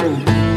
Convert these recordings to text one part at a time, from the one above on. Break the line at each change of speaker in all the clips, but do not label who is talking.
comigo.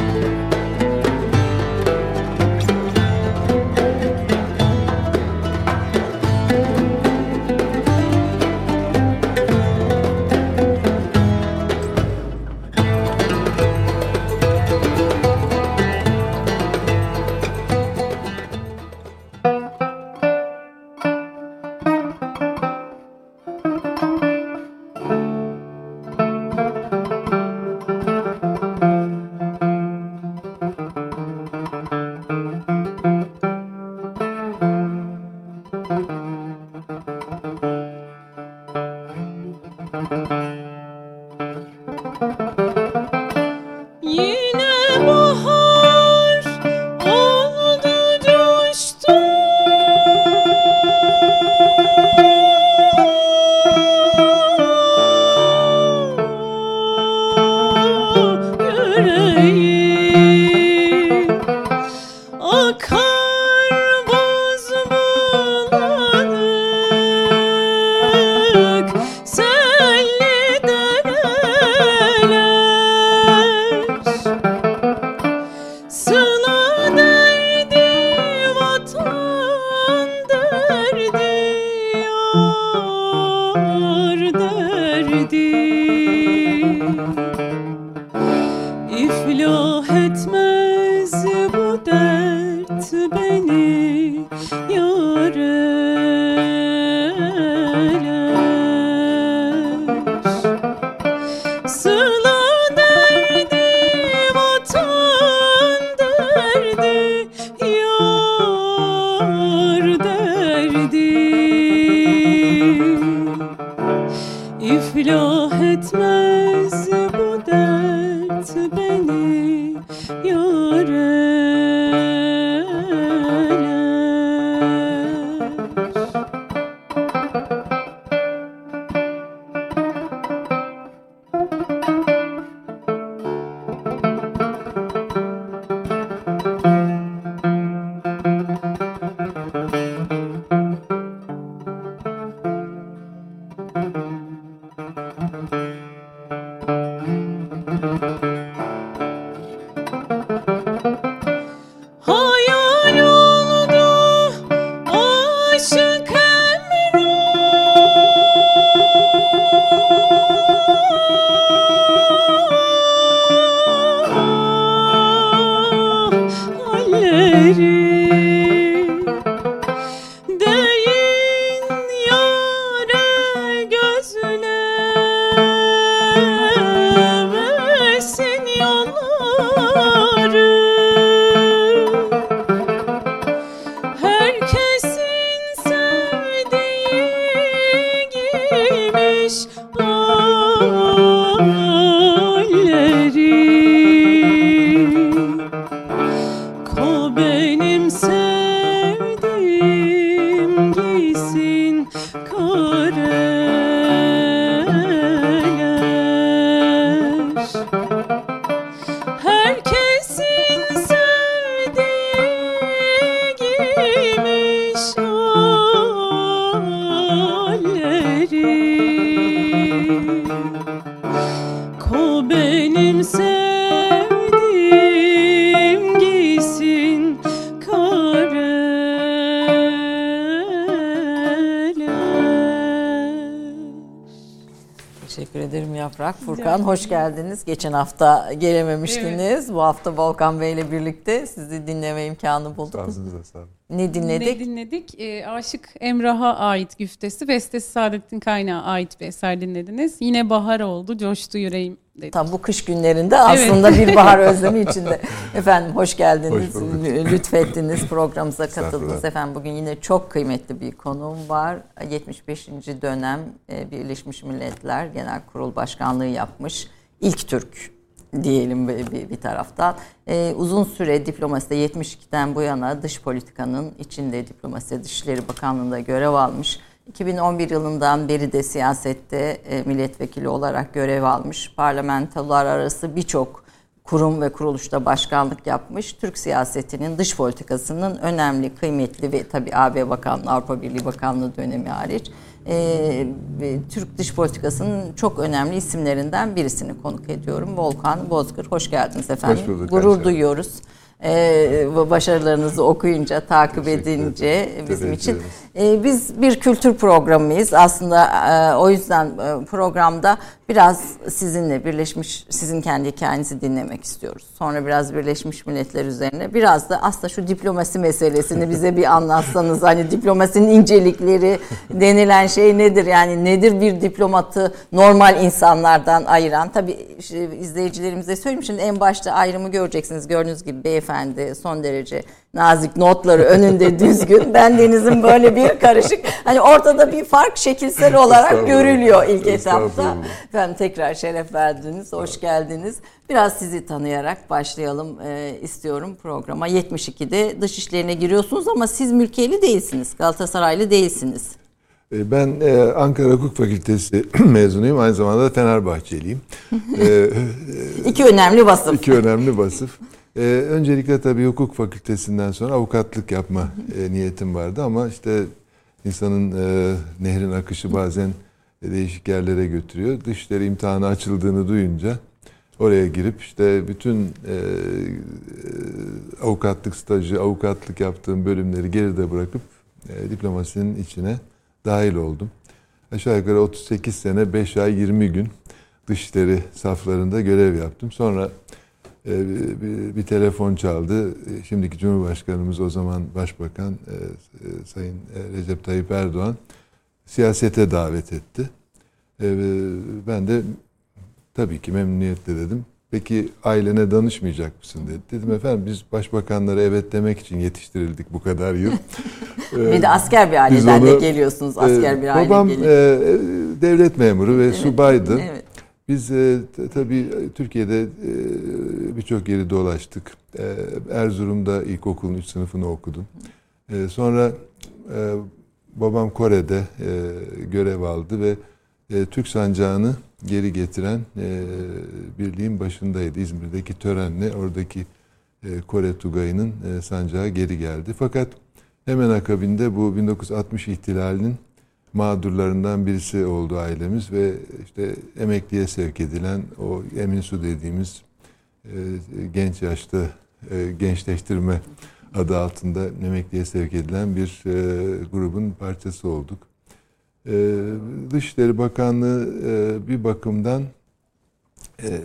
Giri hoş geldiniz. Geçen hafta gelememiştiniz. Evet. Bu hafta Volkan Bey ile birlikte sizi dinleme imkanı bulduk. Sağ sağ olun. Ne dinledik?
Ne dinledik? E, Aşık Emrah'a ait güftesi, bestesi Saadettin Kaynağı ait bir eser dinlediniz. Yine bahar oldu, coştu yüreğim dedik.
Tam bu kış günlerinde aslında evet. bir bahar özlemi içinde. Efendim hoş geldiniz, hoş lütfettiniz, programımıza katıldınız. Efendim bugün yine çok kıymetli bir konuğum var. 75. dönem e, Birleşmiş Milletler Genel Kurul Başkanlığı yapmış ilk Türk diyelim bir, bir, bir taraftan. Ee, uzun süre diplomaside 72'den bu yana dış politikanın içinde diplomasi Dışişleri Bakanlığı'nda görev almış. 2011 yılından beri de siyasette e, milletvekili olarak görev almış. Parlamentolar arası birçok
kurum ve kuruluşta başkanlık yapmış. Türk siyasetinin dış politikasının önemli, kıymetli ve tabi AB Bakanlığı, Avrupa Birliği Bakanlığı dönemi hariç e, Türk dış politikasının çok önemli isimlerinden birisini konuk ediyorum. Volkan Bozkır. Hoş geldiniz efendim. Hoş bulduk. Gurur duyuyoruz e, başarılarınızı okuyunca, takip edince bizim için. E, biz bir kültür programıyız. Aslında e, o yüzden e, programda biraz sizinle birleşmiş, sizin kendi hikayenizi dinlemek istiyoruz. Sonra biraz Birleşmiş Milletler üzerine, biraz da aslında şu diplomasi meselesini bize bir anlatsanız. Hani diplomasinin incelikleri denilen şey nedir? Yani nedir bir diplomatı normal insanlardan ayıran? Tabii izleyicilerimize söyleyeyim. Şimdi en başta ayrımı göreceksiniz. Gördüğünüz gibi beyefendi son derece nazik notları önünde düzgün. Ben Deniz'in böyle bir karışık. Hani ortada bir fark şekilsel olarak görülüyor ilk etapta. Ben tekrar şeref verdiniz. Hoş geldiniz. Biraz sizi tanıyarak başlayalım e, istiyorum programa. 72'de dış işlerine giriyorsunuz ama siz mülkiyeli değilsiniz. Galatasaraylı değilsiniz.
E, ben e, Ankara Hukuk Fakültesi mezunuyum. Aynı zamanda da Fenerbahçeliyim.
e, iki önemli vasıf.
İki önemli vasıf. Ee, öncelikle tabii hukuk fakültesinden sonra avukatlık yapma e, niyetim vardı ama işte insanın e, nehrin akışı bazen değişik yerlere götürüyor. Dışları imtihanı açıldığını duyunca oraya girip işte bütün e, e, avukatlık stajı, avukatlık yaptığım bölümleri geride bırakıp e, diplomasinin içine dahil oldum. Aşağı yukarı 38 sene 5 ay 20 gün dışları saflarında görev yaptım. Sonra bir, bir telefon çaldı. E, şimdiki Cumhurbaşkanımız o zaman Başbakan e, Sayın Recep Tayyip Erdoğan siyasete davet etti. Ben de tabii ki memnuniyetle dedim. Peki ailene danışmayacak mısın dedi. Dedim efendim biz başbakanları evet demek için yetiştirildik bu kadar yıl.
bir de asker bir aileden onu, de geliyorsunuz. Asker bir aile
Babam e, devlet memuru ve evet, subaydı. Evet. Biz e, tabii e, Türkiye'de e, birçok yeri dolaştık. E, Erzurum'da ilkokulun 3 sınıfını okudum. E, sonra e, babam Kore'de e, görev aldı ve e, Türk sancağını geri getiren e, birliğin başındaydı. İzmir'deki törenle oradaki e, Kore Tugayı'nın e, sancağı geri geldi. Fakat hemen akabinde bu 1960 ihtilalinin mağdurlarından birisi oldu ailemiz ve işte emekliye sevk edilen o Emin Su dediğimiz e, genç yaşta e, gençleştirme adı altında emekliye sevk edilen bir e, grubun parçası olduk. E, Dışişleri Bakanlığı e, bir bakımdan e,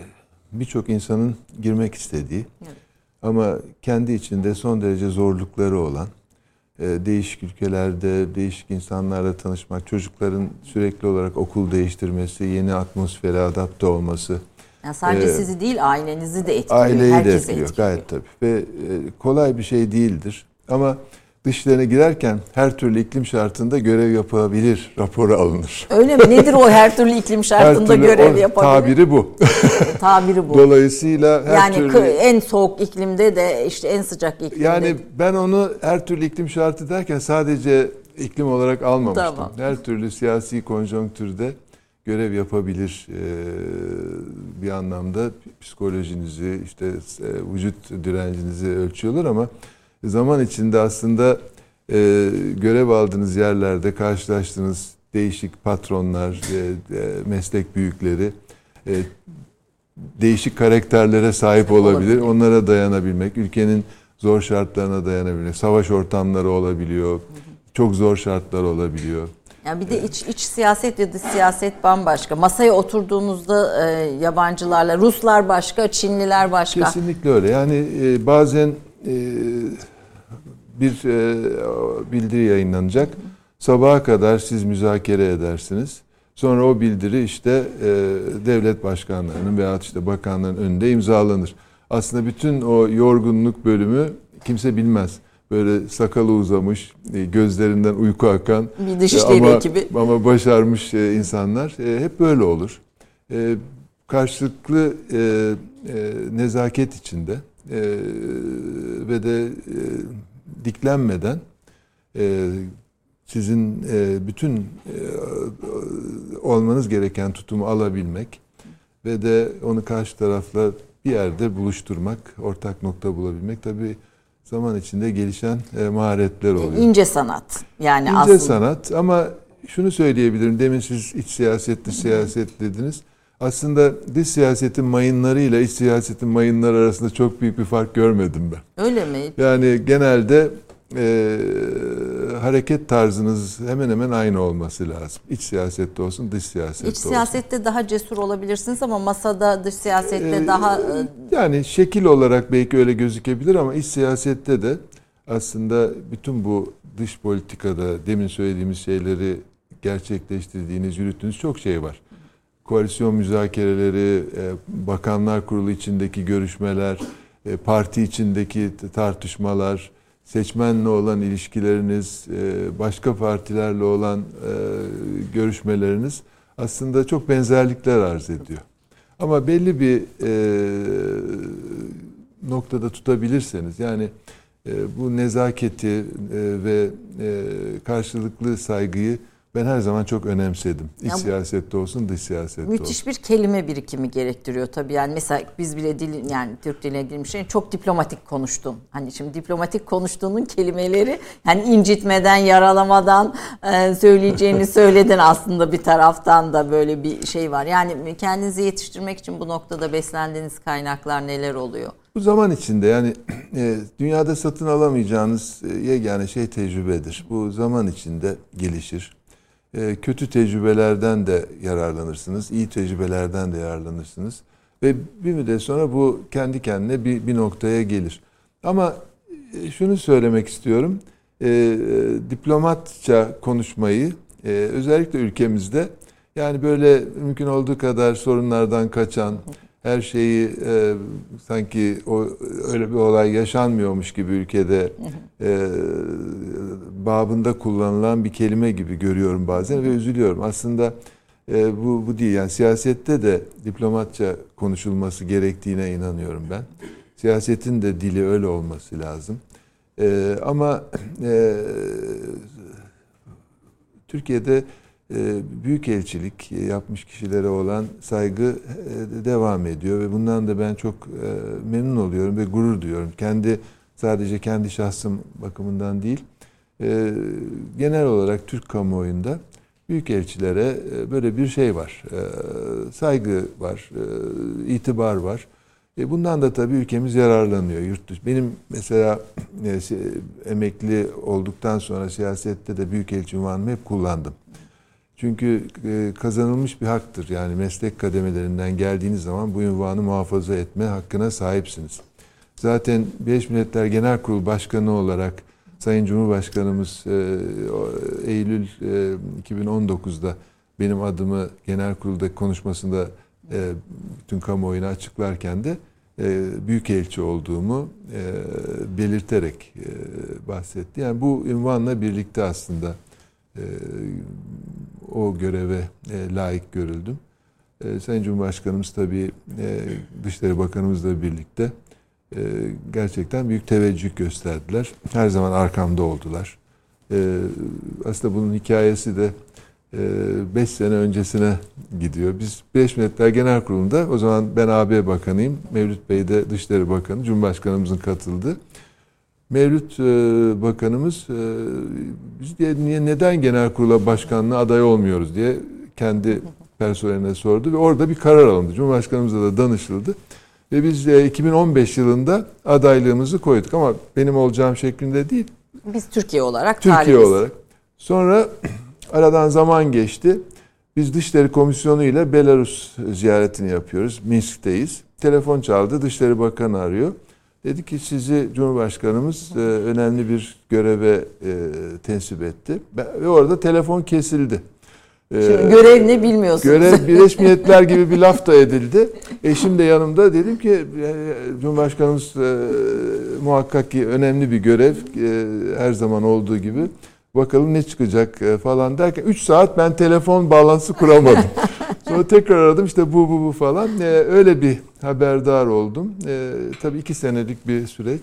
birçok insanın girmek istediği evet. ama kendi içinde son derece zorlukları olan değişik ülkelerde değişik insanlarla tanışmak, çocukların sürekli olarak okul değiştirmesi, yeni atmosfere adapte olması.
Yani sadece ee, sizi değil ailenizi de etkiliyor.
Aileyi de etkiliyor, etkiliyor gayet tabii. Ve e, kolay bir şey değildir. Ama dışlarına girerken her türlü iklim şartında görev yapabilir raporu alınır.
Öyle mi? Nedir o her türlü iklim şartında türlü görev yapabilir?
Tabiri bu.
tabiri bu.
Dolayısıyla her
yani
türlü...
en soğuk iklimde de işte en sıcak iklimde.
Yani ben onu her türlü iklim şartı derken sadece iklim olarak almamıştım. Tamam. Her türlü siyasi konjonktürde görev yapabilir bir anlamda psikolojinizi işte vücut direncinizi ölçüyorlar ama zaman içinde aslında e, görev aldığınız yerlerde karşılaştığınız değişik patronlar, e, e, meslek büyükleri e, değişik karakterlere sahip olabilir. Onlara dayanabilmek, ülkenin zor şartlarına dayanabilmek, savaş ortamları olabiliyor, çok zor şartlar olabiliyor.
Yani bir de iç iç siyaset ya da siyaset bambaşka. Masaya oturduğunuzda e, yabancılarla Ruslar başka, Çinliler başka.
Kesinlikle öyle. Yani e, bazen bir e, bildiri yayınlanacak. Sabaha kadar siz müzakere edersiniz. Sonra o bildiri işte e, devlet başkanlarının veya işte bakanların önünde imzalanır. Aslında bütün o yorgunluk bölümü kimse bilmez. Böyle sakalı uzamış, gözlerinden uyku akan
bir dışişleri ama, ekibi.
ama başarmış insanlar hep böyle olur. Karşılıklı nezaket içinde e, ve de e, diklenmeden e, sizin e, bütün e, olmanız gereken tutumu alabilmek ve de onu karşı tarafla bir yerde buluşturmak, ortak nokta bulabilmek tabii zaman içinde gelişen e, maharetler oluyor.
İnce sanat yani
İnce
aslında.
sanat ama şunu söyleyebilirim. Demin siz iç siyaset, dış siyaset dediniz. Aslında dış siyasetin mayınlarıyla iç siyasetin mayınları arasında çok büyük bir fark görmedim ben.
Öyle mi?
Yani genelde e, hareket tarzınız hemen hemen aynı olması lazım. İç siyasette olsun, dış siyasette
İç
olsun.
siyasette daha cesur olabilirsiniz ama masada dış siyasette
Ee,
daha e,
Yani şekil olarak belki öyle gözükebilir ama iç siyasette de aslında bütün bu dış politikada demin söylediğimiz şeyleri gerçekleştirdiğiniz, yürüttüğünüz çok şey var. Koalisyon müzakereleri, e, bakanlar kurulu içindeki görüşmeler, e, parti içindeki tartışmalar, seçmenle olan ilişkileriniz, e, başka partilerle olan görüşmeleriniz aslında çok benzerlikler arz ediyor. Ama belli bir noktada tutabilirseniz yani bu nezaketi ve karşılıklı saygıyı ben her zaman çok önemsedim. İç yani, siyasette olsun, dış siyasette
müthiş olsun. Müthiş bir kelime birikimi gerektiriyor tabii. Yani mesela biz bile dil yani Türk diline girmiş şey çok diplomatik konuştun. Hani şimdi diplomatik konuştuğunun kelimeleri yani incitmeden, yaralamadan e, söyleyeceğini söyledin aslında bir taraftan da böyle bir şey var. Yani kendinizi yetiştirmek için bu noktada beslendiğiniz kaynaklar neler oluyor?
Bu zaman içinde yani e, dünyada satın alamayacağınız e, yegane şey tecrübedir. Bu zaman içinde gelişir. E, kötü tecrübelerden de yararlanırsınız, iyi tecrübelerden de yararlanırsınız. Ve bir müddet sonra bu kendi kendine bir, bir noktaya gelir. Ama e, şunu söylemek istiyorum, e, diplomatça konuşmayı e, özellikle ülkemizde yani böyle mümkün olduğu kadar sorunlardan kaçan, her şeyi e, sanki o öyle bir olay yaşanmıyormuş gibi ülkede e, babında kullanılan bir kelime gibi görüyorum bazen ve üzülüyorum. Aslında e, bu bu değil yani siyasette de diplomatça konuşulması gerektiğine inanıyorum ben. Siyasetin de dili öyle olması lazım. E, ama e, Türkiye'de büyük elçilik yapmış kişilere olan saygı e, devam ediyor ve bundan da ben çok e, memnun oluyorum ve gurur duyuyorum. Kendi sadece kendi şahsım bakımından değil, genel olarak Türk kamuoyunda büyük elçilere böyle bir şey var. Saygı var, itibar var. Bundan da tabii ülkemiz yararlanıyor. Yurt dışı. Benim mesela emekli olduktan sonra siyasette de büyük elçi ünvanımı hep kullandım. Çünkü e, kazanılmış bir haktır. Yani meslek kademelerinden geldiğiniz zaman bu ünvanı muhafaza etme hakkına sahipsiniz. Zaten Birleşmiş Milletler Genel Kurulu Başkanı olarak Sayın Cumhurbaşkanımız e, Eylül 2019'da e, benim adımı genel kurulda konuşmasında bütün kamuoyuna açıklarken de büyükelçi olduğumu belirterek bahsetti. Yani bu ünvanla birlikte aslında o göreve e, layık görüldüm. E, Sayın Cumhurbaşkanımız tabii e, Dışişleri Bakanımızla birlikte e, gerçekten büyük teveccüh gösterdiler. Her zaman arkamda oldular. E, aslında bunun hikayesi de 5 e, sene öncesine gidiyor. Biz Birleşmiş Milletler Genel Kurulu'nda o zaman ben AB Bakanıyım. Mevlüt Bey de Dışişleri Bakanı. Cumhurbaşkanımızın katıldı. Mevlüt e, Bakanımız e, biz diye niye neden genel kurula başkanlığı aday olmuyoruz diye kendi personeline sordu ve orada bir karar alındı. Cumhurbaşkanımıza da danışıldı. Ve biz 2015 yılında adaylığımızı koyduk ama benim olacağım şeklinde değil.
Biz Türkiye olarak
Türkiye talibiz. olarak. Sonra aradan zaman geçti. Biz Dışişleri Komisyonu ile Belarus ziyaretini yapıyoruz. Minsk'teyiz. Telefon çaldı. Dışişleri Bakanı arıyor. Dedi ki sizi Cumhurbaşkanımız e, önemli bir göreve e, tensip etti. Ve orada telefon kesildi.
E, Şimdi görev ne bilmiyorsunuz.
Görev Birleşmiş Milletler gibi bir laf da edildi. Eşim de yanımda dedim ki e, Cumhurbaşkanımız e, muhakkak ki önemli bir görev e, her zaman olduğu gibi. Bakalım ne çıkacak e, falan derken 3 saat ben telefon bağlantısı kuramadım. Tekrar aradım işte bu bu bu falan. Ee, öyle bir haberdar oldum. Ee, tabii iki senelik bir süreç.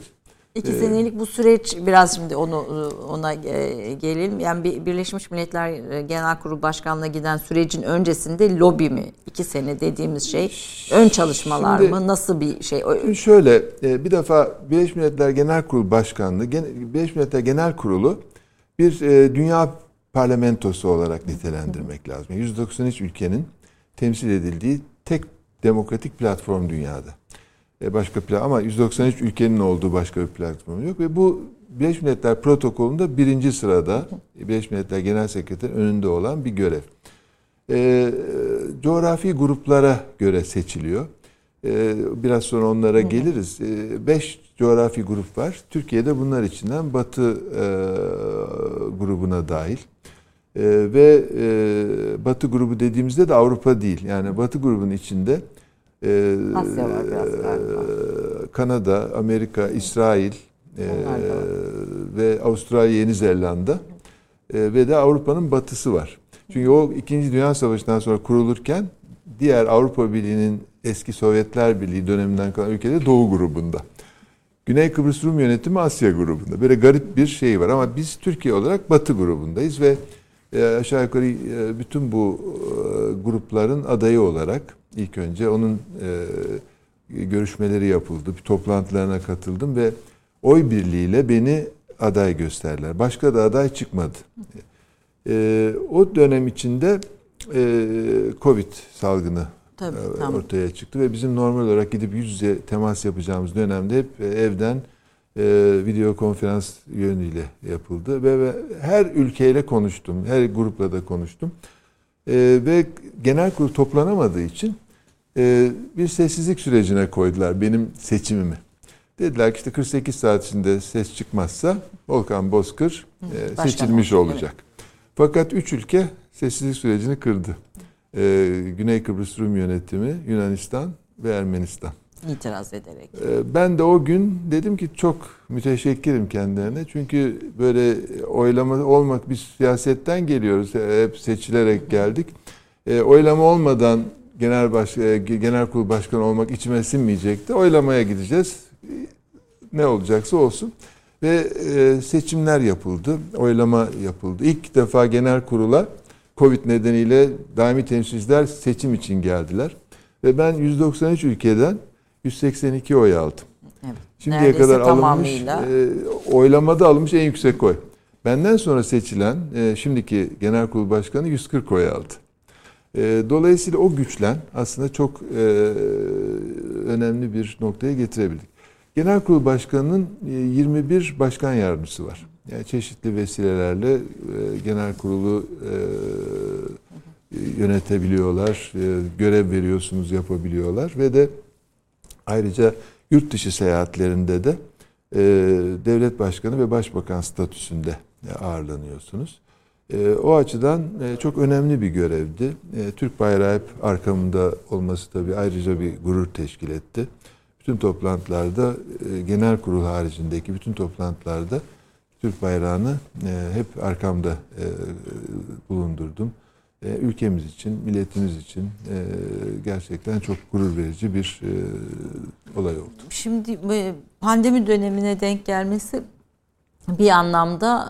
İki ee, senelik bu süreç biraz şimdi onu ona e, gelelim. Yani Birleşmiş Milletler e, Genel Kurulu Başkanlığı'na giden sürecin öncesinde lobi mi? İki sene dediğimiz şey ön çalışmalar şimdi, mı? Nasıl bir şey?
Şöyle e, bir defa Birleşmiş Milletler Genel Kurulu Başkanlığı Birleşmiş Milletler Genel Kurulu bir dünya parlamentosu olarak nitelendirmek lazım. 193 ülkenin temsil edildiği tek demokratik platform dünyada. E, başka plan ama 193 ülkenin olduğu başka bir platform yok ve bu Birleşmiş Milletler protokolünde birinci sırada Birleşmiş Milletler Genel Sekreteri önünde olan bir görev. E, coğrafi gruplara göre seçiliyor. E, biraz sonra onlara geliriz. E, beş coğrafi grup var. Türkiye'de bunlar içinden Batı e, grubuna dahil. E, ve e, Batı grubu dediğimizde de Avrupa değil. Yani Batı grubunun içinde
ee, Asya var biraz galiba.
Kanada, Amerika, İsrail e, ve Avustralya, Yeni Zelanda e, ve de Avrupa'nın batısı var. Çünkü o İkinci Dünya Savaşı'ndan sonra kurulurken diğer Avrupa Birliği'nin eski Sovyetler Birliği döneminden kalan ülkeleri Doğu grubunda. Güney Kıbrıs Rum yönetimi Asya grubunda. Böyle garip bir şey var ama biz Türkiye olarak Batı grubundayız ve e, aşağı yukarı e, bütün bu e, grupların adayı olarak ilk önce onun görüşmeleri yapıldı. Bir toplantılarına katıldım ve oy birliğiyle beni aday gösterdiler. Başka da aday çıkmadı. O dönem içinde Covid salgını Tabii, ortaya çıktı ve bizim normal olarak gidip yüz yüze temas yapacağımız dönemde hep evden e, video konferans yönüyle yapıldı ve, ve her ülkeyle konuştum, her grupla da konuştum e, ve genel kurul toplanamadığı için e, bir sessizlik sürecine koydular benim seçimimi. Dediler ki işte 48 saat içinde ses çıkmazsa Volkan Bozkır e, seçilmiş olacak. Evet. Fakat üç ülke sessizlik sürecini kırdı. E, Güney Kıbrıs Rum Yönetimi, Yunanistan ve Ermenistan
itiraz ederek.
Ee, ben de o gün dedim ki çok müteşekkirim kendilerine. Çünkü böyle oylama olmak biz siyasetten geliyoruz. Hep seçilerek geldik. E, oylama olmadan genel baş, e, genel kurul başkanı olmak içime sinmeyecekti. Oylamaya gideceğiz. Ne olacaksa olsun. Ve e, seçimler yapıldı. Oylama yapıldı. İlk defa genel kurula Covid nedeniyle daimi temsilciler seçim için geldiler. Ve ben 193 ülkeden 182 oy aldım. Evet. Şimdiye Neredeyse kadar alınmış, e, oylamada alınmış en yüksek oy. Benden sonra seçilen e, şimdiki genel kurul başkanı 140 oy aldı. E, dolayısıyla o güçlen aslında çok e, önemli bir noktaya getirebildik. Genel kurul başkanının e, 21 başkan yardımcısı var. Yani çeşitli vesilelerle e, genel kurulu e, yönetebiliyorlar, e, görev veriyorsunuz, yapabiliyorlar ve de Ayrıca yurt dışı seyahatlerinde de e, devlet başkanı ve başbakan statüsünde ağırlanıyorsunuz. E, o açıdan e, çok önemli bir görevdi. E, Türk bayrağı hep arkamda olması tabii ayrıca bir gurur teşkil etti. Bütün toplantılarda, e, genel kurul haricindeki bütün toplantılarda Türk bayrağını e, hep arkamda e, bulundurdum. E, ülkemiz için, milletimiz için e, gerçekten çok gurur verici bir e, olay oldu.
Şimdi pandemi dönemine denk gelmesi bir anlamda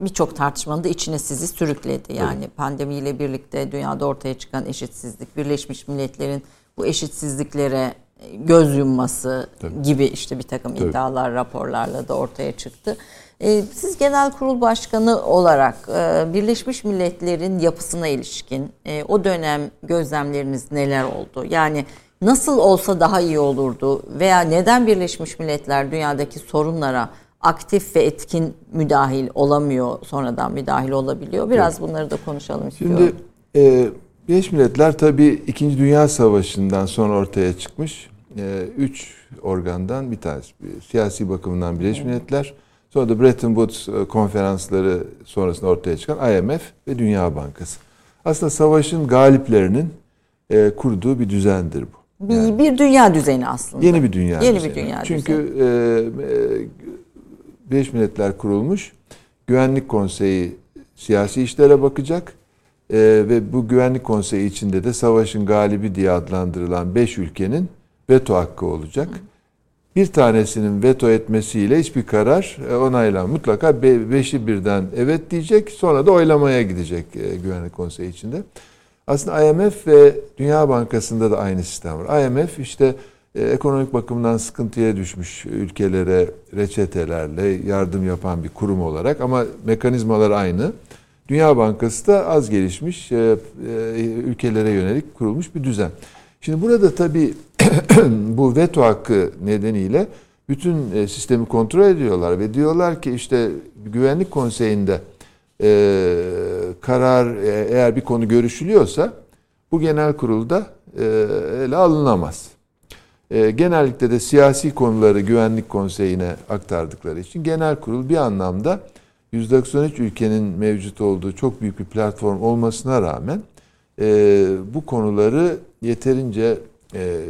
birçok tartışmanın da içine sizi sürükledi. Yani evet. pandemiyle birlikte dünyada ortaya çıkan eşitsizlik, Birleşmiş Milletler'in bu eşitsizliklere göz yumması Tabii. gibi işte bir takım Tabii. iddialar, raporlarla da ortaya çıktı. Ee, siz genel kurul başkanı olarak e, Birleşmiş Milletler'in yapısına ilişkin e, o dönem gözlemleriniz neler oldu? Yani nasıl olsa daha iyi olurdu veya neden Birleşmiş Milletler dünyadaki sorunlara aktif ve etkin müdahil olamıyor, sonradan müdahil olabiliyor? Biraz evet. bunları da konuşalım istiyorum.
Şimdi e, Birleşmiş Milletler tabii İkinci Dünya Savaşı'ndan sonra ortaya çıkmış e, üç organdan bir tanesi. Siyasi bakımından Birleşmiş Milletler, Sonra da Bretton Woods e, konferansları sonrasında ortaya çıkan IMF ve Dünya Bankası. Aslında savaşın galiplerinin e, kurduğu bir düzendir bu.
Bir, yani, bir dünya düzeni aslında.
Yeni bir dünya
Yeni
düzeni.
bir dünya
Çünkü düzeni. E, e, Birleşmiş Milletler kurulmuş. Güvenlik Konseyi siyasi işlere bakacak. E, ve bu Güvenlik Konseyi içinde de savaşın galibi diye adlandırılan beş ülkenin veto hakkı olacak. Hı bir tanesinin veto etmesiyle hiçbir karar e, onaylan. Mutlaka be, beşi birden evet diyecek sonra da oylamaya gidecek e, Güvenlik Konseyi içinde. Aslında IMF ve Dünya Bankası'nda da aynı sistem var. IMF işte e, ekonomik bakımdan sıkıntıya düşmüş ülkelere reçetelerle yardım yapan bir kurum olarak ama mekanizmalar aynı. Dünya Bankası da az gelişmiş ülkelere yönelik kurulmuş bir düzen. Şimdi burada tabii bu veto hakkı nedeniyle bütün e, sistemi kontrol ediyorlar ve diyorlar ki işte Güvenlik Konseyi'nde e, karar e, eğer bir konu görüşülüyorsa bu genel kurulda e, ele alınamaz. E, genellikle de siyasi konuları Güvenlik Konseyi'ne aktardıkları için genel kurul bir anlamda 193 ülkenin mevcut olduğu çok büyük bir platform olmasına rağmen e, bu konuları yeterince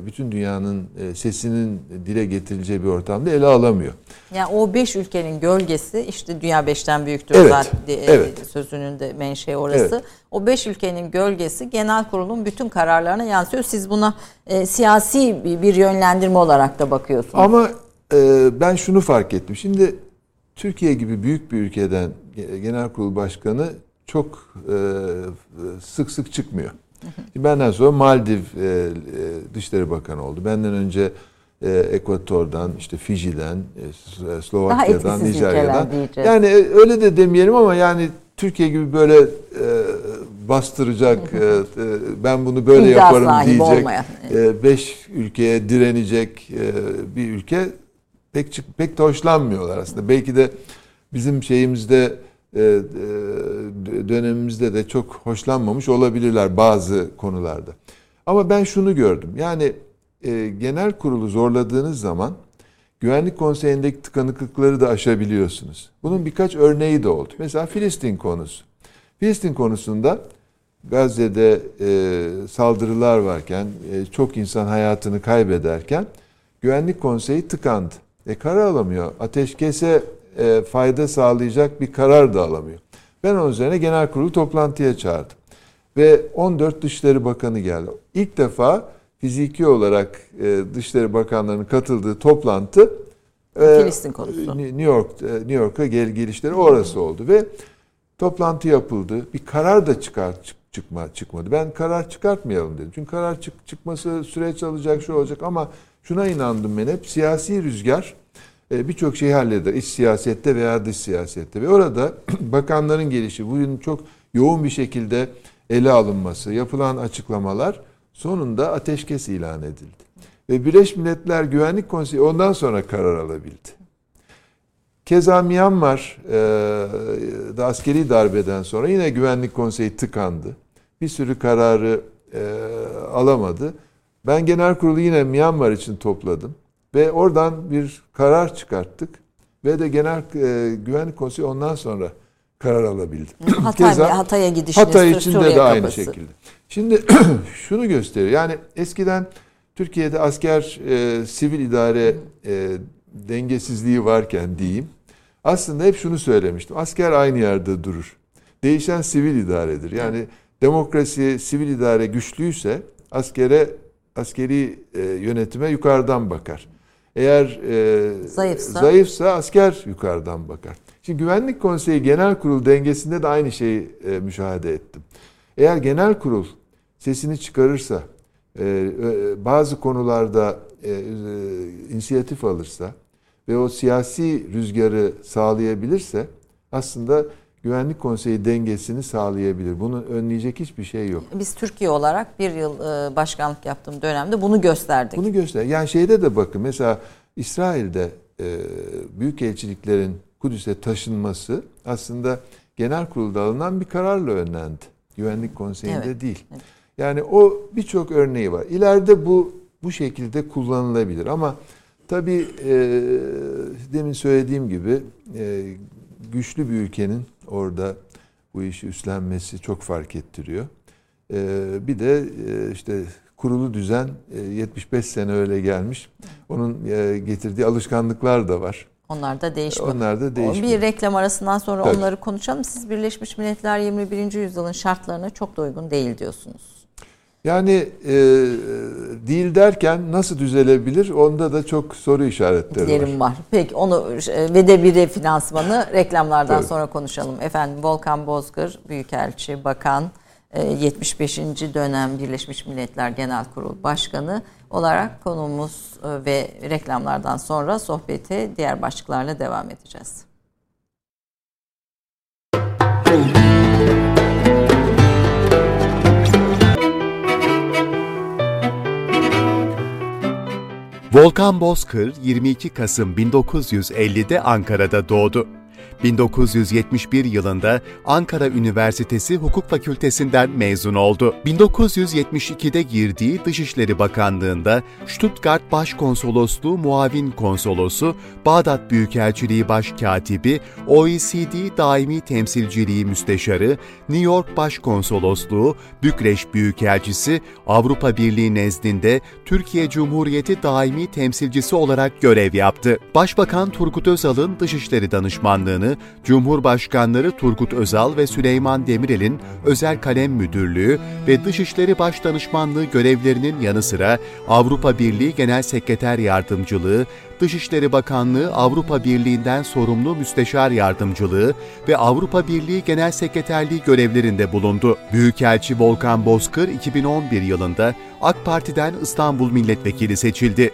bütün dünyanın e, sesinin dile getirileceği bir ortamda ele alamıyor.
Yani o beş ülkenin gölgesi işte dünya beşten büyüktür evet, zaten evet. sözünün de menşei orası. Evet. O beş ülkenin gölgesi genel kurulun bütün kararlarına yansıyor. Siz buna e, siyasi bir yönlendirme olarak da bakıyorsunuz.
Ama e, ben şunu fark ettim. Şimdi Türkiye gibi büyük bir ülkeden genel kurul başkanı çok e, sık sık çıkmıyor. Benden sonra Maldiv e, e, Dışişleri Bakanı oldu. Benden önce e, Ekvator'dan, işte Fiji'den, e, Slovakya'dan, Nijerya'dan. Yani e, öyle de demeyelim ama yani Türkiye gibi böyle e, bastıracak, e, e, ben bunu böyle İddia yaparım diyecek, e, beş ülkeye direnecek e, bir ülke pek pek de hoşlanmıyorlar aslında. Belki de bizim şeyimizde e, e, dönemimizde de çok hoşlanmamış olabilirler bazı konularda. Ama ben şunu gördüm. Yani e, genel kurulu zorladığınız zaman Güvenlik Konseyi'ndeki tıkanıklıkları da aşabiliyorsunuz. Bunun birkaç örneği de oldu. Mesela Filistin konusu. Filistin konusunda Gazze'de e, saldırılar varken, e, çok insan hayatını kaybederken Güvenlik Konseyi tıkandı. E karar alamıyor. Ateşkese e, fayda sağlayacak bir karar da alamıyor. Ben onun üzerine genel kurulu toplantıya çağırdım. Ve 14 Dışişleri Bakanı geldi. İlk defa fiziki olarak e, Dışişleri Bakanlarının katıldığı toplantı
e, Filistin konusu.
New York e, New York'a gel gelişleri orası oldu ve toplantı yapıldı. Bir karar da çıkar çık, çıkma çıkmadı. Ben karar çıkartmayalım dedim. Çünkü karar çık, çıkması süreç alacak, şu olacak ama şuna inandım ben hep siyasi rüzgar birçok şeyi halleder. İç siyasette veya dış siyasette. Ve orada bakanların gelişi, bugün çok yoğun bir şekilde ele alınması, yapılan açıklamalar sonunda ateşkes ilan edildi. Ve Birleşmiş Milletler Güvenlik Konseyi ondan sonra karar alabildi. Keza Myanmar e, da askeri darbeden sonra yine Güvenlik Konseyi tıkandı. Bir sürü kararı e, alamadı. Ben genel kurulu yine Myanmar için topladım. Ve oradan bir karar çıkarttık. Ve de Genel e, Güvenlik Konseyi ondan sonra karar alabildi.
Hatay, Keza, Hatay'a gidişiniz,
Hatay içinde de aynı kapısı. şekilde. Şimdi şunu gösteriyor. Yani eskiden Türkiye'de asker e, sivil idare e, dengesizliği varken diyeyim. Aslında hep şunu söylemiştim. Asker aynı yerde durur. Değişen sivil idaredir. Yani demokrasi, sivil idare güçlüyse askere askeri e, yönetime yukarıdan bakar. Eğer e, zayıfsa. zayıfsa asker yukarıdan bakar. Şimdi Güvenlik Konseyi Genel Kurul dengesinde de aynı şeyi e, müşahede ettim. Eğer Genel Kurul sesini çıkarırsa, e, e, bazı konularda e, e, inisiyatif alırsa ve o siyasi rüzgarı sağlayabilirse aslında Güvenlik Konseyi dengesini sağlayabilir. Bunu önleyecek hiçbir şey yok.
Biz Türkiye olarak bir yıl e, başkanlık yaptığım dönemde bunu gösterdik.
Bunu göster. Yani şeyde de bakın mesela İsrail'de e, büyük elçiliklerin Kudüs'e taşınması aslında genel kurulda alınan bir kararla önlendi. Güvenlik Konseyi'nde evet. değil. Evet. Yani o birçok örneği var. İleride bu bu şekilde kullanılabilir ama tabii e, demin söylediğim gibi e, güçlü bir ülkenin orada bu işi üstlenmesi çok fark ettiriyor. Ee, bir de e, işte kurulu düzen 75 e, sene öyle gelmiş. Onun e, getirdiği alışkanlıklar da var.
Onlar da değişmiyor.
Onlar da değişmiyor.
Bir reklam arasından sonra Tabii. onları konuşalım. Siz Birleşmiş Milletler 21. yüzyılın şartlarına çok da uygun değil diyorsunuz.
Yani e, değil derken nasıl düzelebilir? Onda da çok soru işaretleri
Yerim var. var. Peki onu e, ve de bir finansmanı reklamlardan Tabii. sonra konuşalım. Efendim Volkan Bozkır, Büyükelçi, Bakan, 75. E, dönem Birleşmiş Milletler Genel Kurulu Başkanı olarak konumuz e, ve reklamlardan sonra sohbete diğer başlıklarla devam edeceğiz.
Volkan Bozkır 22 Kasım 1950'de Ankara'da doğdu. 1971 yılında Ankara Üniversitesi Hukuk Fakültesinden mezun oldu. 1972'de girdiği Dışişleri Bakanlığı'nda Stuttgart Başkonsolosluğu Muavin Konsolosu, Bağdat Büyükelçiliği Başkatibi, OECD Daimi Temsilciliği Müsteşarı, New York Başkonsolosluğu, Bükreş Büyükelçisi, Avrupa Birliği nezdinde Türkiye Cumhuriyeti Daimi Temsilcisi olarak görev yaptı. Başbakan Turgut Özal'ın Dışişleri Danışmanlığını Başkanı, Cumhurbaşkanları Turgut Özal ve Süleyman Demirel'in Özel Kalem Müdürlüğü ve Dışişleri Başdanışmanlığı görevlerinin yanı sıra Avrupa Birliği Genel Sekreter Yardımcılığı, Dışişleri Bakanlığı Avrupa Birliği'nden sorumlu müsteşar yardımcılığı ve Avrupa Birliği Genel Sekreterliği görevlerinde bulundu. Büyükelçi Volkan Bozkır 2011 yılında AK Parti'den İstanbul Milletvekili seçildi.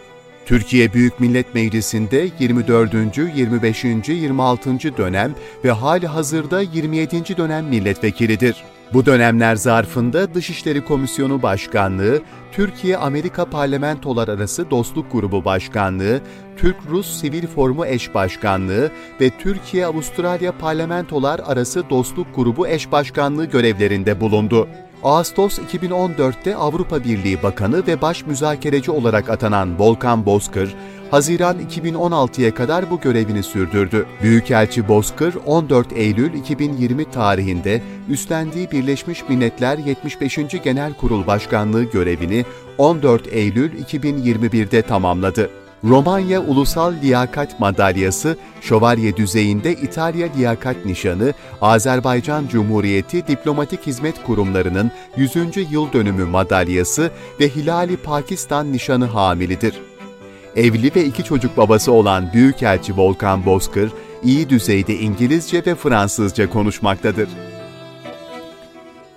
Türkiye Büyük Millet Meclisi'nde 24. 25. 26. dönem ve hali hazırda 27. dönem milletvekilidir. Bu dönemler zarfında Dışişleri Komisyonu Başkanlığı, Türkiye-Amerika Parlamentolar Arası Dostluk Grubu Başkanlığı, Türk-Rus Sivil Forumu Eş Başkanlığı ve Türkiye-Avustralya Parlamentolar Arası Dostluk Grubu Eş Başkanlığı görevlerinde bulundu. Ağustos 2014'te Avrupa Birliği Bakanı ve baş müzakereci olarak atanan Volkan Bozkır, Haziran 2016'ya kadar bu görevini sürdürdü. Büyükelçi Bozkır, 14 Eylül 2020 tarihinde üstlendiği Birleşmiş Milletler 75. Genel Kurul Başkanlığı görevini 14 Eylül 2021'de tamamladı. Romanya Ulusal Liyakat Madalyası, şövalye düzeyinde İtalya Liyakat Nişanı, Azerbaycan Cumhuriyeti Diplomatik Hizmet Kurumlarının 100. Yıl Dönümü Madalyası ve Hilali Pakistan Nişanı hamilidir. Evli ve iki çocuk babası olan Büyükelçi Volkan Bozkır, iyi düzeyde İngilizce ve Fransızca konuşmaktadır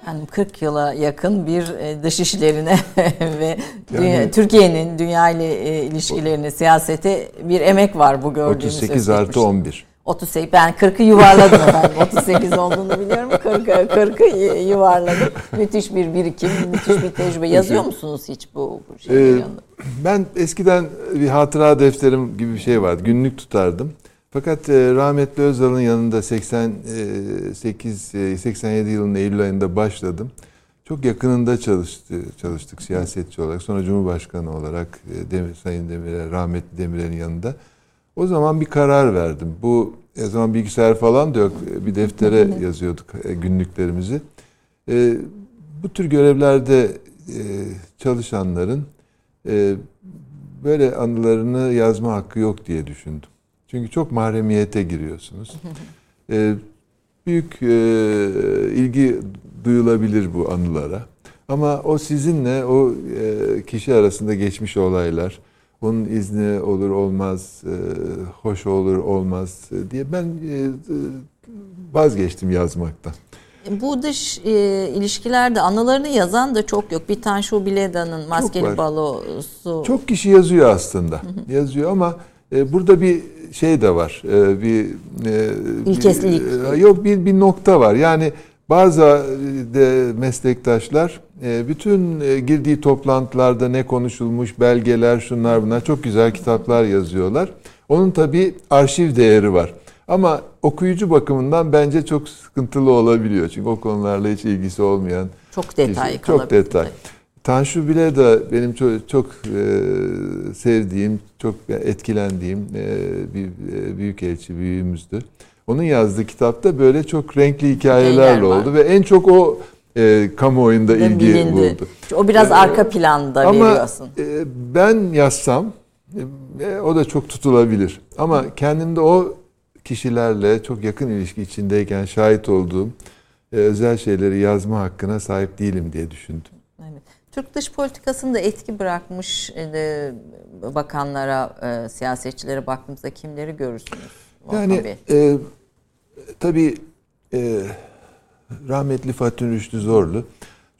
yani 40 yıla yakın bir e, dış işlerine ve yani, Türkiye'nin dünya ile e, ilişkilerine, siyasete bir emek var bu gördüğünüz.
38 artı 11.
38 ben 40'ı yuvarladım efendim. 38 olduğunu biliyorum. 40'ı 40 yuvarladım. Müthiş bir birikim, müthiş bir tecrübe. Yazıyor musunuz hiç bu, bu şeyin ee,
Ben eskiden bir hatıra defterim gibi bir şey vardı. Günlük tutardım. Fakat e, rahmetli Özal'ın yanında 88 87 e, yılının Eylül ayında başladım. Çok yakınında çalıştı, çalıştık siyasetçi olarak. Sonra Cumhurbaşkanı olarak e, Demir, Sayın Demirel, rahmetli Demirel'in yanında. O zaman bir karar verdim. Bu o zaman bilgisayar falan da yok. Bir deftere yazıyorduk günlüklerimizi. Bu tür görevlerde çalışanların böyle anılarını yazma hakkı yok diye düşündüm. Çünkü çok mahremiyete giriyorsunuz. ee, büyük e, ilgi duyulabilir bu anılara. Ama o sizinle o e, kişi arasında geçmiş olaylar, onun izni olur olmaz, e, hoş olur olmaz diye ben e, vazgeçtim yazmaktan.
Bu dış e, ilişkilerde anılarını yazan da çok yok. Bir Tanju Bileda'nın Maskeli Balosu.
Çok kişi yazıyor aslında. yazıyor ama e, burada bir şey de var. E, bir
e, İlkeslilik.
Bir, yok bir bir nokta var. Yani bazı de meslektaşlar bütün girdiği toplantılarda ne konuşulmuş, belgeler, şunlar bunlar çok güzel kitaplar yazıyorlar. Onun tabi arşiv değeri var. Ama okuyucu bakımından bence çok sıkıntılı olabiliyor. Çünkü o konularla hiç ilgisi olmayan.
Çok detay
Çok detay. Tanju bile de benim çok, çok e, sevdiğim, çok etkilendiğim e, bir e, büyükelçi büyüğümüzdü. Onun yazdığı kitapta böyle çok renkli hikayelerle oldu ve en çok o e, kamuoyunda ilgi bilindi. buldu.
O biraz e, arka planda
ama,
veriyorsun.
E, ben yazsam e, o da çok tutulabilir. Ama kendimde o kişilerle çok yakın ilişki içindeyken şahit olduğum e, özel şeyleri yazma hakkına sahip değilim diye düşündüm.
Türk dış politikasında etki bırakmış e, bakanlara, e, siyasetçilere baktığımızda kimleri görürsünüz?
Yani e, tabii e, rahmetli Fatih Rüştü Zorlu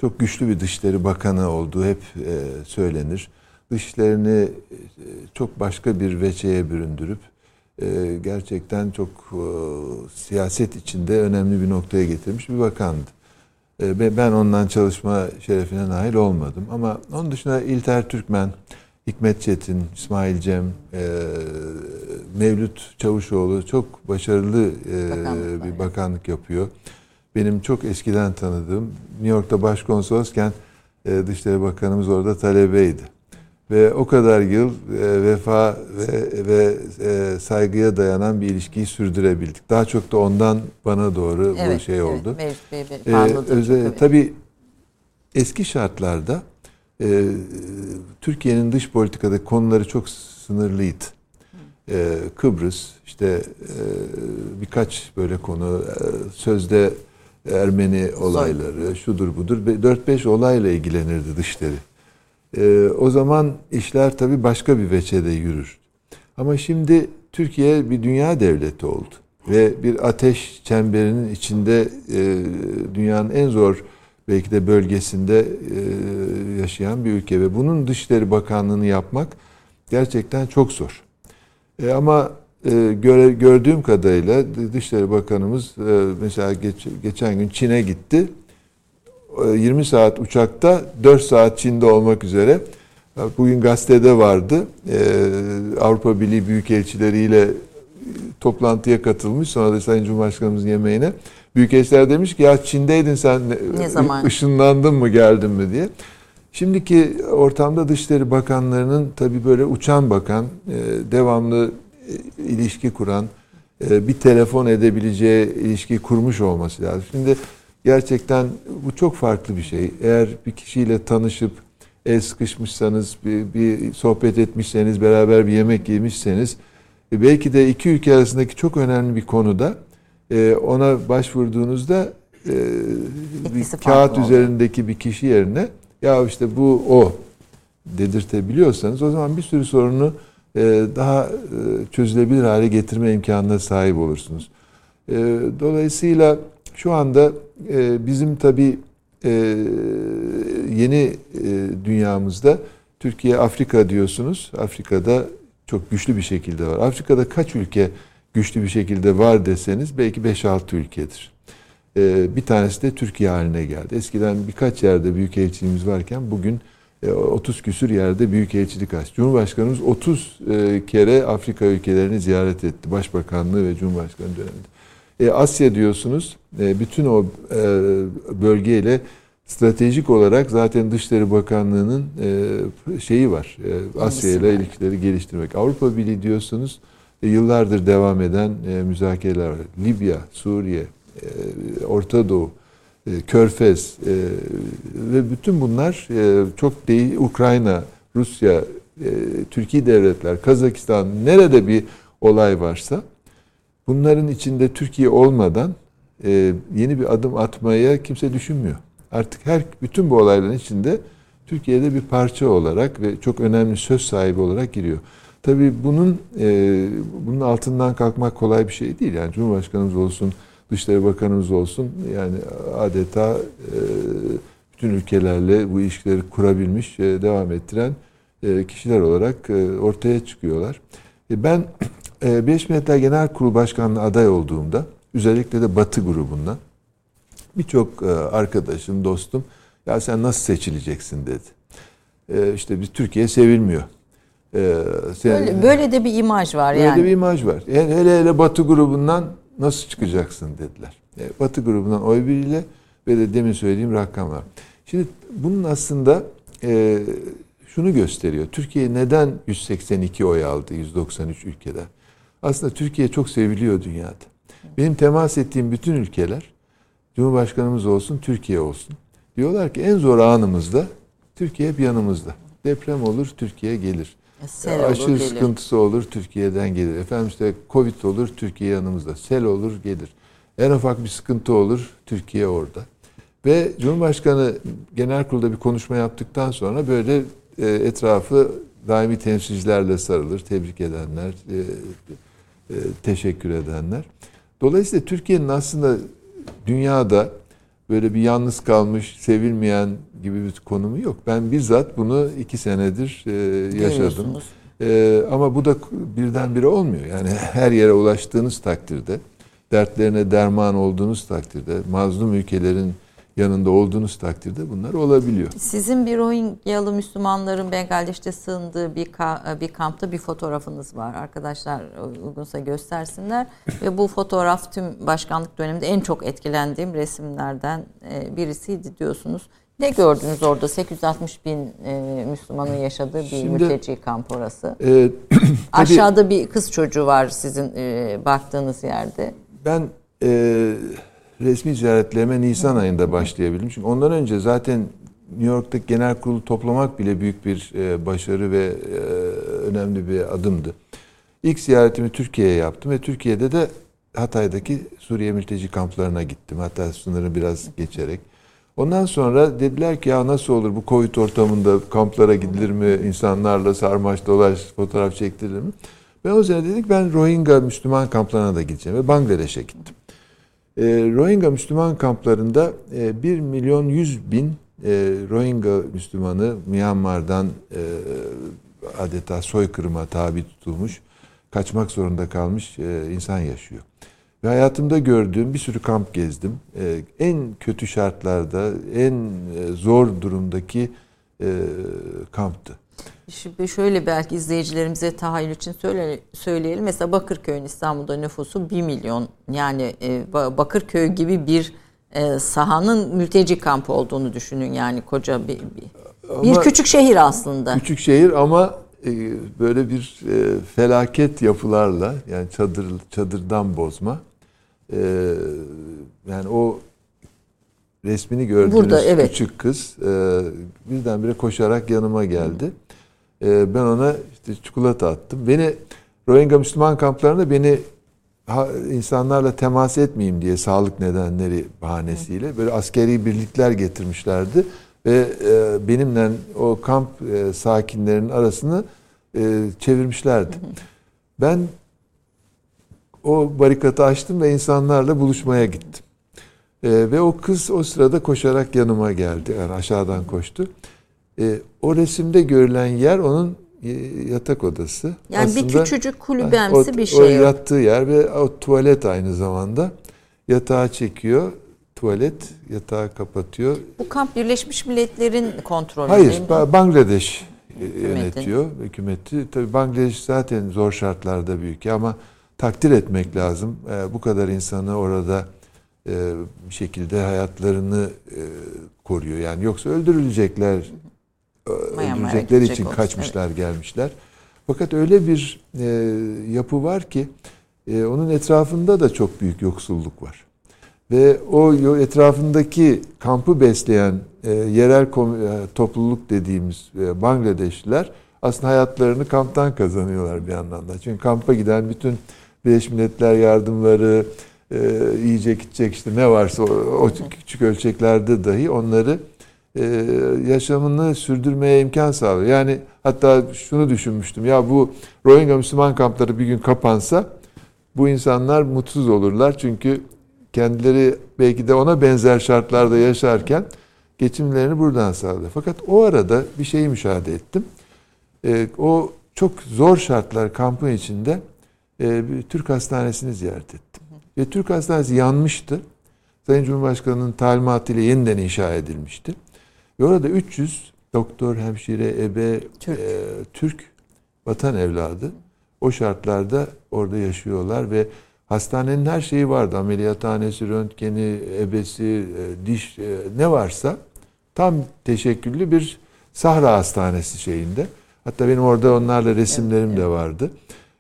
çok güçlü bir Dışişleri Bakanı olduğu hep e, söylenir. Dışişlerini e, çok başka bir veçeye büründürüp e, gerçekten çok e, siyaset içinde önemli bir noktaya getirmiş bir bakandı. E, ben ondan çalışma şerefine nail olmadım. Ama onun dışında İlter Türkmen, Hikmet Çetin, İsmail Cem, e, Mevlüt Çavuşoğlu çok başarılı e, bir bakanlık yapıyor. Benim çok eskiden tanıdığım New York'ta başkonsolosken e, Dışişleri Bakanımız orada talebeydi. Ve o kadar yıl e, vefa ve, ve e, saygıya dayanan bir ilişkiyi sürdürebildik. Daha çok da ondan bana doğru evet, bu şey evet, oldu. Evet, Bey, ee, özel, tabii eski şartlarda e, Türkiye'nin dış politikada konuları çok sınırlıydı. E, Kıbrıs, işte e, birkaç böyle konu, e, sözde Ermeni olayları, şudur budur, 4-5 olayla ilgilenirdi dışları. E, o zaman işler tabii başka bir veçede yürür. Ama şimdi Türkiye bir dünya devleti oldu. Ve bir ateş çemberinin içinde e, dünyanın en zor belki de bölgesinde e, yaşayan bir ülke. Ve bunun Dışişleri Bakanlığı'nı yapmak gerçekten çok zor. E, ama e, göre, gördüğüm kadarıyla Dışişleri Bakanımız e, mesela geç, geçen gün Çin'e gitti 20 e, saat uçakta 4 saat Çin'de olmak üzere. Bugün gazetede vardı. Ee, Avrupa Birliği Büyükelçileriyle toplantıya katılmış. Sonra da Sayın Cumhurbaşkanımızın yemeğine. Büyükelçiler demiş ki ya Çin'deydin sen ne zaman? ışınlandın mı geldin mi diye. Şimdiki ortamda Dışişleri Bakanlarının tabii böyle uçan bakan, e, devamlı e, ilişki kuran, bir telefon edebileceği ilişki kurmuş olması lazım. Şimdi gerçekten bu çok farklı bir şey. Eğer bir kişiyle tanışıp el sıkışmışsanız, bir, bir sohbet etmişseniz, beraber bir yemek yemişseniz e, belki de iki ülke arasındaki çok önemli bir konuda e, ona başvurduğunuzda e, bir kağıt üzerindeki bir kişi yerine ya işte bu o dedirtebiliyorsanız o zaman bir sürü sorunu daha çözülebilir hale getirme imkanına sahip olursunuz. Dolayısıyla şu anda e, bizim tabii e, yeni e, dünyamızda Türkiye Afrika diyorsunuz. Afrika'da çok güçlü bir şekilde var. Afrika'da kaç ülke güçlü bir şekilde var deseniz belki 5-6 ülkedir. E, bir tanesi de Türkiye haline geldi. Eskiden birkaç yerde büyük elçiliğimiz varken bugün 30 e, küsür yerde büyük elçilik aç. Cumhurbaşkanımız 30 e, kere Afrika ülkelerini ziyaret etti. Başbakanlığı ve Cumhurbaşkanı döneminde. E, Asya diyorsunuz. E, bütün o e, bölgeyle stratejik olarak zaten Dışişleri Bakanlığı'nın e, şeyi var. E, Asya ile ilişkileri geliştirmek. Avrupa Birliği diyorsunuz. E, yıllardır devam eden e, müzakereler var. Libya, Suriye, e, Orta Doğu, e, Körfez e, ve bütün bunlar e, çok değil. Ukrayna, Rusya, e, Türkiye devletler, Kazakistan nerede bir olay varsa Bunların içinde Türkiye olmadan e, yeni bir adım atmaya kimse düşünmüyor. Artık her bütün bu olayların içinde Türkiye'de bir parça olarak ve çok önemli söz sahibi olarak giriyor. Tabii bunun e, bunun altından kalkmak kolay bir şey değil. Yani Cumhurbaşkanımız olsun, Dışişleri Bakanımız olsun yani adeta e, bütün ülkelerle bu ilişkileri kurabilmiş, e, devam ettiren e, kişiler olarak e, ortaya çıkıyorlar. E, ben Birleşmiş Milletler Genel Kurulu Başkanlığı aday olduğumda özellikle de Batı grubundan birçok e, arkadaşım, dostum ya sen nasıl seçileceksin dedi. E, işte bir Türkiye sevilmiyor.
E, sen, böyle, böyle de bir imaj var
böyle
yani.
Böyle bir imaj var. Hele hele, hele Batı grubundan nasıl çıkacaksın dediler. Batı grubundan oy biriyle ve de demin söylediğim rakam var. Şimdi bunun aslında e, şunu gösteriyor. Türkiye neden 182 oy aldı 193 ülkeden? Aslında Türkiye çok seviliyor dünyada. Benim temas ettiğim bütün ülkeler Cumhurbaşkanımız olsun, Türkiye olsun. Diyorlar ki en zor anımızda Türkiye hep yanımızda. Deprem olur, Türkiye gelir. Sel Aşırı olur, sıkıntısı olur, Türkiye'den gelir. Efendim işte Covid olur, Türkiye yanımızda. Sel olur, gelir. En ufak bir sıkıntı olur, Türkiye orada. Ve Cumhurbaşkanı genel kurulda bir konuşma yaptıktan sonra böyle e, etrafı daimi temsilcilerle sarılır. Tebrik edenler, e, e, teşekkür edenler. Dolayısıyla Türkiye'nin aslında dünyada böyle bir yalnız kalmış, sevilmeyen gibi bir konumu yok. Ben bizzat bunu iki senedir e, yaşadım. E, ama bu da birdenbire olmuyor. Yani her yere ulaştığınız takdirde, dertlerine derman olduğunuz takdirde, mazlum ülkelerin yanında olduğunuz takdirde bunlar olabiliyor.
Sizin bir Rohingyalı Müslümanların Bengaldeş'te sığındığı bir bir kampta bir fotoğrafınız var. Arkadaşlar uygunsa göstersinler. Ve bu fotoğraf tüm başkanlık döneminde en çok etkilendiğim resimlerden e, birisiydi diyorsunuz. Ne gördünüz orada? 860 bin e, Müslümanın yaşadığı bir Şimdi, mülteci kamp orası. E, Aşağıda bir kız çocuğu var sizin e, baktığınız yerde.
Ben e, resmi ziyaretlerime Nisan ayında başlayabildim. Çünkü ondan önce zaten New York'taki genel kurulu toplamak bile büyük bir e, başarı ve e, önemli bir adımdı. İlk ziyaretimi Türkiye'ye yaptım ve Türkiye'de de Hatay'daki Suriye mülteci kamplarına gittim. Hatta sınırı biraz geçerek. Ondan sonra dediler ki ya nasıl olur bu Covid ortamında kamplara gidilir mi? insanlarla sarmaş dolaş fotoğraf çektirilir mi? Ben o zaman dedik ben Rohingya Müslüman kamplarına da gideceğim ve Bangladeş'e gittim. E, Rohingya Müslüman kamplarında e, 1 milyon 100 bin e, Rohingya Müslümanı Myanmar'dan e, adeta soykırıma tabi tutulmuş, kaçmak zorunda kalmış e, insan yaşıyor. Ve hayatımda gördüğüm bir sürü kamp gezdim. En kötü şartlarda, en zor durumdaki kamptı.
Şimdi şöyle belki izleyicilerimize tahayyül için söyle, söyleyelim. Mesela Bakırköy'ün İstanbul'da nüfusu 1 milyon. Yani e, Bakırköy gibi bir e, sahanın mülteci kampı olduğunu düşünün. Yani koca bir, bir, bir küçük şehir aslında.
Küçük şehir ama e, böyle bir felaket yapılarla yani çadır çadırdan bozma. Yani o resmini gördüğünüz Burada, evet. küçük kız e, birdenbire koşarak yanıma geldi. E, ben ona işte çikolata attım. Beni Rohingya Müslüman kamplarında beni insanlarla temas etmeyeyim diye sağlık nedenleri bahanesiyle böyle askeri birlikler getirmişlerdi ve e, benimle o kamp e, sakinlerinin arasını e, çevirmişlerdi. Ben o barikatı açtım ve insanlarla buluşmaya gittim. Ve o kız o sırada koşarak yanıma geldi. Yani aşağıdan koştu. E, o resimde görülen yer onun e, yatak odası.
Yani Aslında, bir küçücük kulübemsi o, bir şey. O
yattığı yer ve o tuvalet aynı zamanda. Yatağı çekiyor, tuvalet yatağı kapatıyor.
Bu kamp Birleşmiş Milletler'in kontrolü
Hayır, değil mi? Bangladeş yönetiyor hükümeti. Tabii Bangladeş zaten zor şartlarda büyük ama takdir etmek lazım. E, bu kadar insanı orada e, bir şekilde hayatlarını e, koruyor. Yani yoksa öldürülecekler, öldürecekler için kaçmışlar, evet. gelmişler. Fakat öyle bir e, yapı var ki e, onun etrafında da çok büyük yoksulluk var. Ve o etrafındaki kampı besleyen e, yerel e, topluluk dediğimiz e, Bangladeşliler aslında hayatlarını kamptan kazanıyorlar bir yandan da. Çünkü kampa giden bütün Birleşmiş Milletler yardımları, e, yiyecek içecek işte ne varsa o, o küçük ölçeklerde dahi onları e, yaşamını sürdürmeye imkan sağlıyor. Yani hatta şunu düşünmüştüm. Ya bu Rohingya Müslüman kampları bir gün kapansa bu insanlar mutsuz olurlar. Çünkü kendileri belki de ona benzer şartlarda yaşarken geçimlerini buradan sağlıyor. Fakat o arada bir şeyi müşahede ettim. E, o çok zor şartlar kampın içinde e, bir Türk hastanesini ziyaret ettim. Ve Türk hastanesi yanmıştı. Sayın Cumhurbaşkanı'nın talimatıyla yeniden inşa edilmişti. Ve orada 300 doktor, hemşire, ebe, Türk, e, Türk vatan evladı o şartlarda orada yaşıyorlar ve hastanenin her şeyi vardı. Ameliyathanesi, röntgeni, ebesi, e, diş e, ne varsa tam teşekküllü bir Sahra Hastanesi şeyinde. Hatta benim orada onlarla resimlerim evet, de vardı.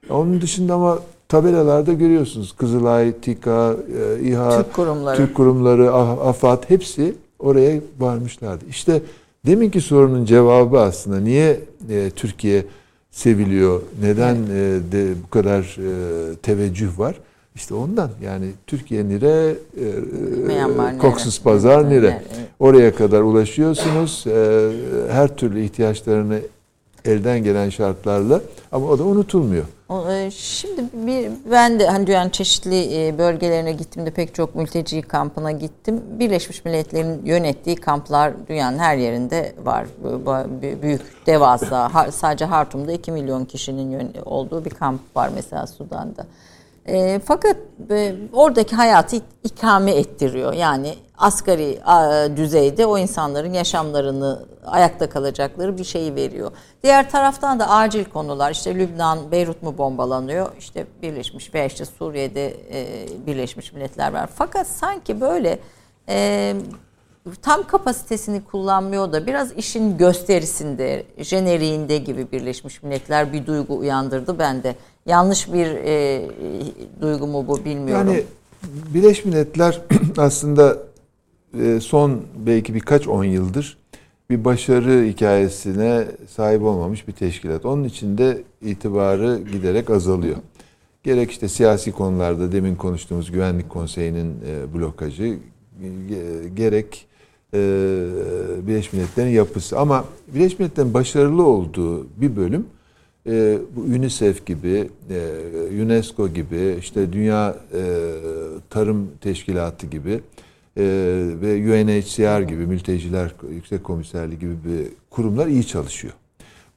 Onun dışında ama tabelalarda görüyorsunuz. Kızılay, TİKA, e, İHA, Türk kurumları, Türk kurumları AFAD hepsi oraya varmışlardı. İşte deminki sorunun cevabı aslında niye e, Türkiye seviliyor? Neden e, de bu kadar e, teveccüh var? İşte ondan yani Türkiye nire, e, Koksuz Pazar nire. Oraya kadar ulaşıyorsunuz. E, her türlü ihtiyaçlarını elden gelen şartlarla ama o da unutulmuyor.
E, şimdi bir, ben de hani dünyanın çeşitli e, bölgelerine gittim de pek çok mülteci kampına gittim. Birleşmiş Milletler'in yönettiği kamplar dünyanın her yerinde var. Büyük, devasa. Sadece Hartum'da 2 milyon kişinin olduğu bir kamp var mesela Sudan'da. E, fakat e, oradaki hayatı ikame ettiriyor. Yani asgari a, düzeyde o insanların yaşamlarını ayakta kalacakları bir şeyi veriyor. Diğer taraftan da acil konular işte Lübnan, Beyrut mu bombalanıyor? İşte Birleşmiş veya işte Suriye'de e, Birleşmiş Milletler var. Fakat sanki böyle e, tam kapasitesini kullanmıyor da biraz işin gösterisinde, jeneriğinde gibi Birleşmiş Milletler bir duygu uyandırdı bende. Yanlış bir e, duygu mu bu bilmiyorum.
Yani Birleşmiş Milletler aslında e, son belki birkaç on yıldır bir başarı hikayesine sahip olmamış bir teşkilat. Onun için de itibarı giderek azalıyor. Gerek işte siyasi konularda demin konuştuğumuz Güvenlik Konseyi'nin e, blokajı, gerek e, Birleşmiş Milletler'in yapısı. Ama Birleşmiş Milletler'in başarılı olduğu bir bölüm e, bu UNICEF gibi, e, UNESCO gibi, işte Dünya e, Tarım Teşkilatı gibi e, ve UNHCR gibi, Mülteciler Yüksek Komiserliği gibi bir kurumlar iyi çalışıyor.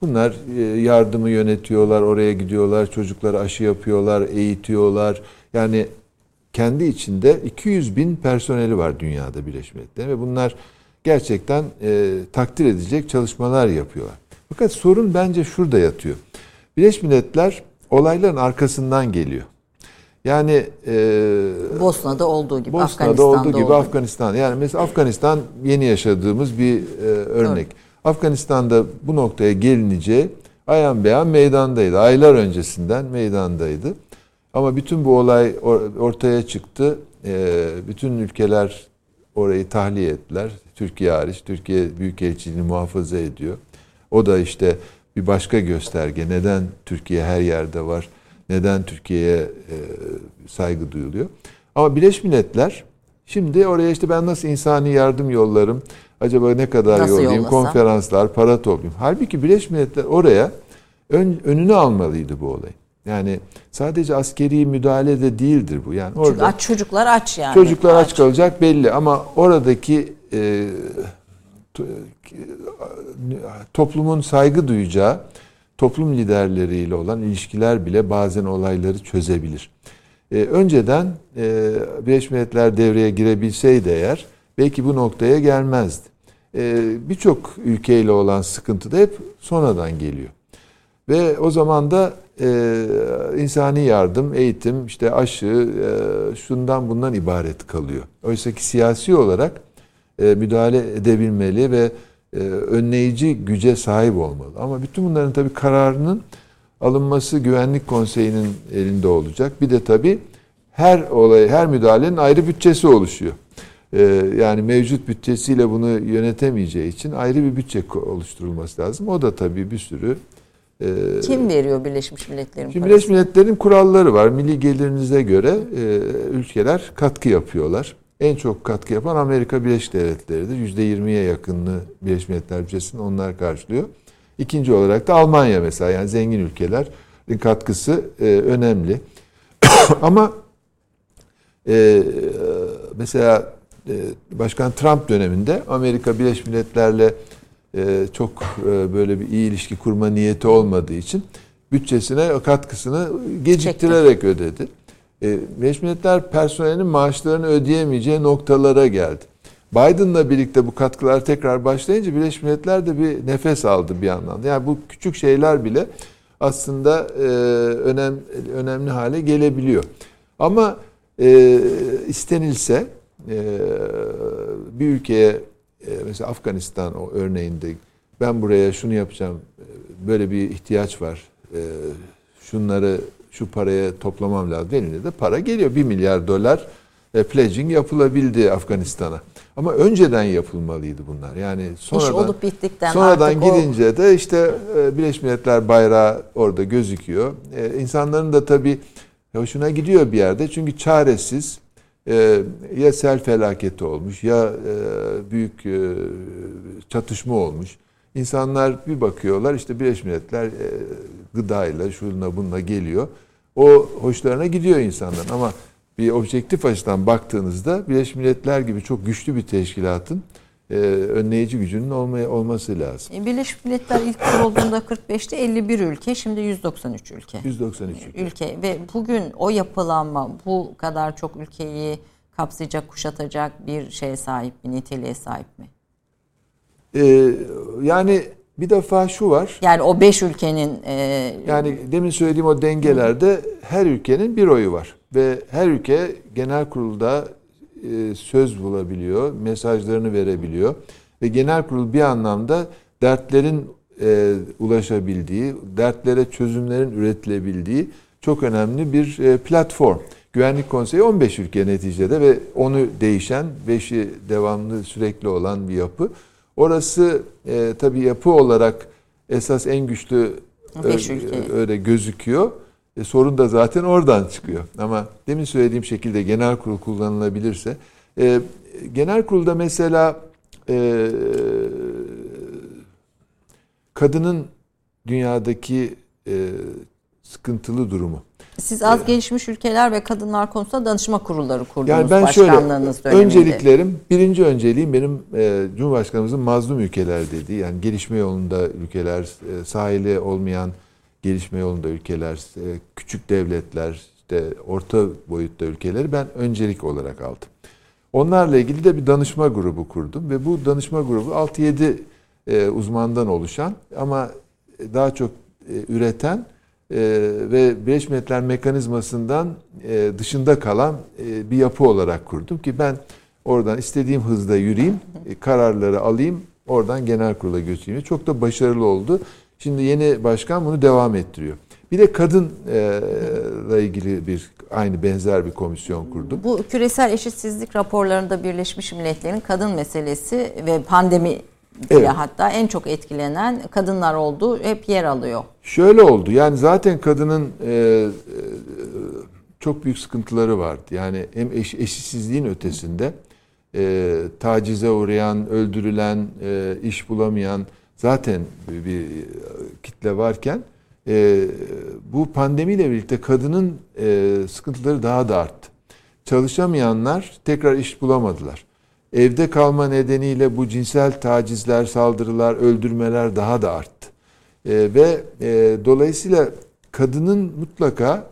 Bunlar e, yardımı yönetiyorlar, oraya gidiyorlar, çocuklara aşı yapıyorlar, eğitiyorlar. Yani kendi içinde 200 bin personeli var dünyada Birleşmiş Milletler'in ve bunlar gerçekten e, takdir edilecek çalışmalar yapıyorlar. Fakat sorun bence şurada yatıyor. Birleşmiş Milletler olayların arkasından geliyor. Yani e,
Bosna'da olduğu gibi,
Bosna'da Afganistan'da olduğu gibi oldu. Afganistan. Yani mesela Afganistan yeni yaşadığımız bir e, örnek. Evet. Afganistan'da bu noktaya gelince ayan beyan meydandaydı. Aylar öncesinden meydandaydı. Ama bütün bu olay ortaya çıktı. E, bütün ülkeler orayı tahliye ettiler. Türkiye hariç. Türkiye Büyükelçiliğini muhafaza ediyor. O da işte bir başka gösterge. Neden Türkiye her yerde var? Neden Türkiye'ye e, saygı duyuluyor? Ama Birleşmiş Milletler şimdi oraya işte ben nasıl insani yardım yollarım? Acaba ne kadar nasıl yollayayım? Yollasam? Konferanslar, para toplayayım. Halbuki Birleşmiş Milletler oraya ön, önünü almalıydı bu olay. Yani sadece askeri müdahale de değildir bu. Yani
orada Çünkü aç çocuklar aç yani.
Çocuklar aç, aç kalacak belli ama oradaki e, toplumun saygı duyacağı toplum liderleriyle olan ilişkiler bile bazen olayları çözebilir. Ee, önceden e, Birleşmiş Milletler devreye girebilseydi eğer belki bu noktaya gelmezdi. Ee, Birçok ülkeyle olan sıkıntı da hep sonradan geliyor. Ve o zaman da e, insani yardım, eğitim, işte aşı, e, şundan bundan ibaret kalıyor. Oysa ki siyasi olarak e, müdahale edebilmeli ve e, önleyici güce sahip olmalı. Ama bütün bunların tabii kararının alınması Güvenlik Konseyi'nin elinde olacak. Bir de tabii her olay, her müdahalenin ayrı bütçesi oluşuyor. E, yani mevcut bütçesiyle bunu yönetemeyeceği için ayrı bir bütçe oluşturulması lazım. O da tabii bir sürü
kim veriyor Birleşmiş Milletler'in
Şimdi Birleşmiş Milletler'in kuralları var. Milli gelirinize göre ülkeler katkı yapıyorlar. En çok katkı yapan Amerika Birleşik Devletleri'dir. %20'ye yakınını Birleşmiş Milletler bütçesini onlar karşılıyor. İkinci olarak da Almanya mesela yani zengin ülkelerin katkısı e, önemli. Ama e, mesela e, Başkan Trump döneminde Amerika Birleşmiş Milletler'le e, çok e, böyle bir iyi ilişki kurma niyeti olmadığı için bütçesine katkısını geciktirerek ödedi e, Milletler personelinin maaşlarını ödeyemeyeceği noktalara geldi. Biden'la birlikte bu katkılar tekrar başlayınca Birleşmiş Milletler de bir nefes aldı bir yandan. Yani bu küçük şeyler bile aslında e, önem, önemli hale gelebiliyor. Ama e, istenilse e, bir ülkeye mesela Afganistan o örneğinde ben buraya şunu yapacağım böyle bir ihtiyaç var şunları şu paraya toplamam lazım. Eline de para geliyor. Bir milyar dolar e, pledging yapılabildi Afganistan'a. Ama önceden yapılmalıydı bunlar. Yani sonradan, İş olup bittikten sonradan gidince o... de işte e, Birleşmiş Milletler bayrağı orada gözüküyor. E, insanların da tabii Hoşuna gidiyor bir yerde çünkü çaresiz e, ya sel felaketi olmuş ya e, büyük e, çatışma olmuş. İnsanlar bir bakıyorlar işte Birleşmiş Milletler e, gıdayla şununla bununla geliyor. O hoşlarına gidiyor insanların ama bir objektif açıdan baktığınızda Birleşmiş Milletler gibi çok güçlü bir teşkilatın e, önleyici gücünün olmaya, olması lazım.
E, Birleşmiş Milletler ilk kurulduğunda 45'te 51 ülke, şimdi 193 ülke.
193 ülke.
ülke. Ve bugün o yapılanma bu kadar çok ülkeyi kapsayacak, kuşatacak bir şeye sahip bir niteliğe sahip mi?
Ee, yani bir defa şu var.
Yani o beş ülkenin... E,
yani demin söylediğim o dengelerde her ülkenin bir oyu var. Ve her ülke genel kurulda e, söz bulabiliyor, mesajlarını verebiliyor. Ve genel kurul bir anlamda dertlerin e, ulaşabildiği, dertlere çözümlerin üretilebildiği çok önemli bir e, platform. Güvenlik Konseyi 15 ülke neticede ve onu değişen, 5'i devamlı sürekli olan bir yapı. Orası e, tabii yapı olarak esas en güçlü öyle gözüküyor. E, sorun da zaten oradan çıkıyor. Ama demin söylediğim şekilde genel kurul kullanılabilirse. E, genel kurulda mesela e, kadının dünyadaki e, sıkıntılı durumu.
Siz az gelişmiş ülkeler ve kadınlar konusunda danışma kurulları kurdunuz
yani ben
başkanlığınız
şöyle,
döneminde.
Önceliklerim, birinci önceliğim benim e, Cumhurbaşkanımızın mazlum ülkeler dediği. Yani gelişme yolunda ülkeler, e, sahili olmayan gelişme yolunda ülkeler, e, küçük devletler, işte orta boyutta ülkeleri ben öncelik olarak aldım. Onlarla ilgili de bir danışma grubu kurdum ve bu danışma grubu 6-7 e, uzmandan oluşan ama daha çok e, üreten ve Birleşmiş Milletler mekanizmasından dışında kalan bir yapı olarak kurdum ki ben oradan istediğim hızda yürüyeyim, kararları alayım, oradan genel kurula götüreyim. Çok da başarılı oldu. Şimdi yeni başkan bunu devam ettiriyor. Bir de kadınla ilgili bir aynı benzer bir komisyon kurdum.
Bu küresel eşitsizlik raporlarında Birleşmiş Milletler'in kadın meselesi ve pandemi diye evet. hatta en çok etkilenen kadınlar olduğu hep yer alıyor.
Şöyle oldu. Yani zaten kadının e, çok büyük sıkıntıları vardı. Yani hem eş, eşitsizliğin ötesinde e, tacize uğrayan, öldürülen, e, iş bulamayan zaten bir kitle varken e, bu pandemiyle birlikte kadının e, sıkıntıları daha da arttı. Çalışamayanlar tekrar iş bulamadılar. Evde kalma nedeniyle bu cinsel tacizler, saldırılar, öldürmeler daha da arttı. E, ve e, dolayısıyla kadının mutlaka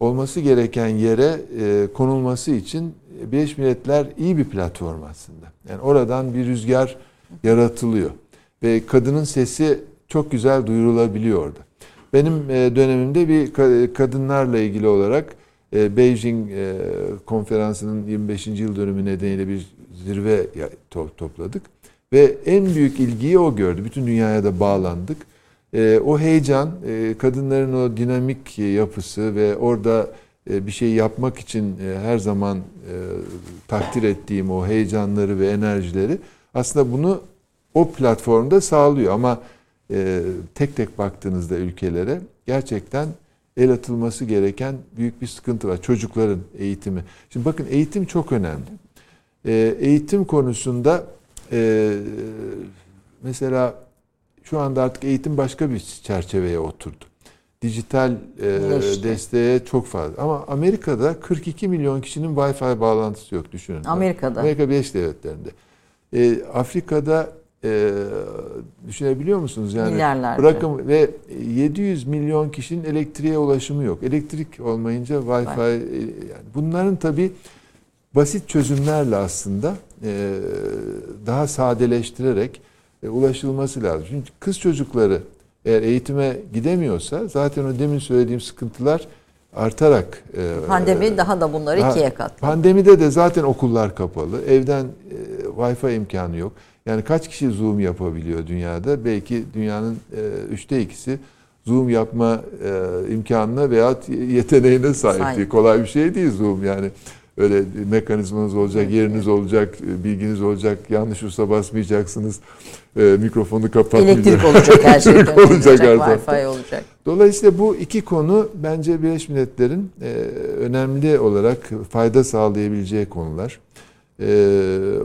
olması gereken yere e, konulması için Birleşmiş Milletler iyi bir platform aslında. Yani oradan bir rüzgar yaratılıyor ve kadının sesi çok güzel duyurulabiliyor orada. Benim e, dönemimde bir kadınlarla ilgili olarak e, Beijing e, konferansının 25. yıl dönümü nedeniyle bir zirve topladık. Ve en büyük ilgiyi o gördü. Bütün dünyaya da bağlandık. O heyecan, kadınların o dinamik yapısı ve orada bir şey yapmak için her zaman takdir ettiğim o heyecanları ve enerjileri aslında bunu o platformda sağlıyor ama e, tek tek baktığınızda ülkelere gerçekten el atılması gereken büyük bir sıkıntı var. Çocukların eğitimi. Şimdi bakın eğitim çok önemli. E, eğitim konusunda e, mesela şu anda artık eğitim başka bir çerçeveye oturdu. Dijital e, işte. desteğe çok fazla. Ama Amerika'da 42 milyon kişinin Wi-Fi bağlantısı yok düşünün.
Amerika'da.
Amerika Birleşik Devletleri'nde. E, Afrika'da e, düşünebiliyor musunuz? Yani
Milyarlarca.
bırakın ve 700 milyon kişinin elektriğe ulaşımı yok. Elektrik olmayınca Wi-Fi yani bunların tabi basit çözümlerle aslında e, daha sadeleştirerek e, ulaşılması lazım. Çünkü kız çocukları eğer eğitime gidemiyorsa zaten o demin söylediğim sıkıntılar artarak
e, pandemi daha da bunları daha, ikiye katladı.
Pandemide de zaten okullar kapalı. Evden e, Wi-Fi imkanı yok. Yani kaç kişi Zoom yapabiliyor dünyada? Belki dünyanın e, üçte ikisi Zoom yapma e, imkanına veya yeteneğine sahip. Kolay bir şey değil Zoom yani. Öyle mekanizmanız olacak, yeriniz olacak, bilginiz olacak. Yanlış olsa basmayacaksınız. E, mikrofonu kapatmayacaksınız.
Elektrik olacak her şey.
Elektrik olacak,
Wi-Fi olacak.
Dolayısıyla bu iki konu bence Birleşmiş Milletler'in e, önemli olarak fayda sağlayabileceği konular. E,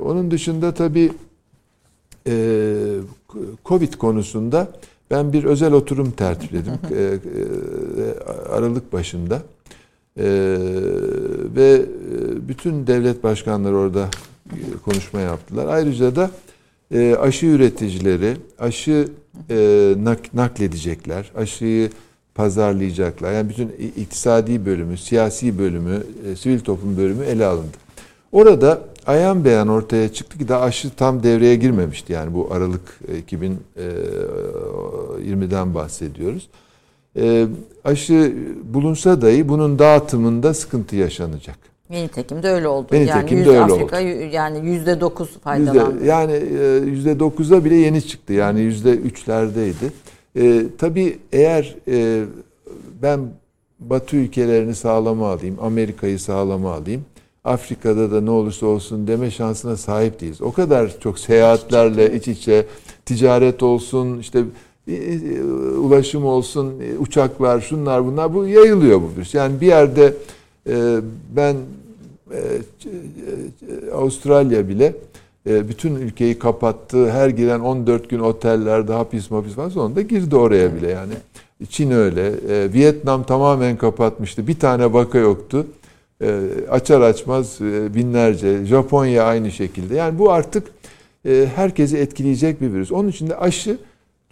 onun dışında tabii e, Covid konusunda ben bir özel oturum tertipledim e, e, Aralık başında. E, ve bütün devlet başkanları orada konuşma yaptılar. Ayrıca da aşı üreticileri aşı nakledecekler, aşıyı pazarlayacaklar. Yani bütün iktisadi bölümü, siyasi bölümü, sivil toplum bölümü ele alındı. Orada ayan beyan ortaya çıktı ki daha aşı tam devreye girmemişti. Yani bu Aralık 2020'den e, bahsediyoruz. E, aşı bulunsa dahi bunun dağıtımında sıkıntı yaşanacak.
Nitekim de öyle oldu.
Nitekim yani de öyle
Afrika
oldu.
yani yüzde dokuz faydalandı.
Yüzde, yani e, yüzde dokuza bile yeni çıktı. Yani yüzde üçlerdeydi. E, tabii eğer e, ben Batı ülkelerini sağlama alayım, Amerika'yı sağlama alayım Afrika'da da ne olursa olsun deme şansına sahip değiliz. O kadar çok seyahatlerle iç içe ticaret olsun, işte ulaşım olsun, e, uçaklar, şunlar bunlar bu yayılıyor bu virüs. Yani bir yerde ben Avustralya bile bütün ülkeyi kapattı. Her giren 14 gün otellerde hapis mapis falan sonunda girdi oraya bile yani. Çin öyle. Vietnam tamamen kapatmıştı. Bir tane vaka yoktu. E, açar açmaz e, binlerce. Japonya aynı şekilde. Yani bu artık e, herkesi etkileyecek bir virüs. Onun için de aşı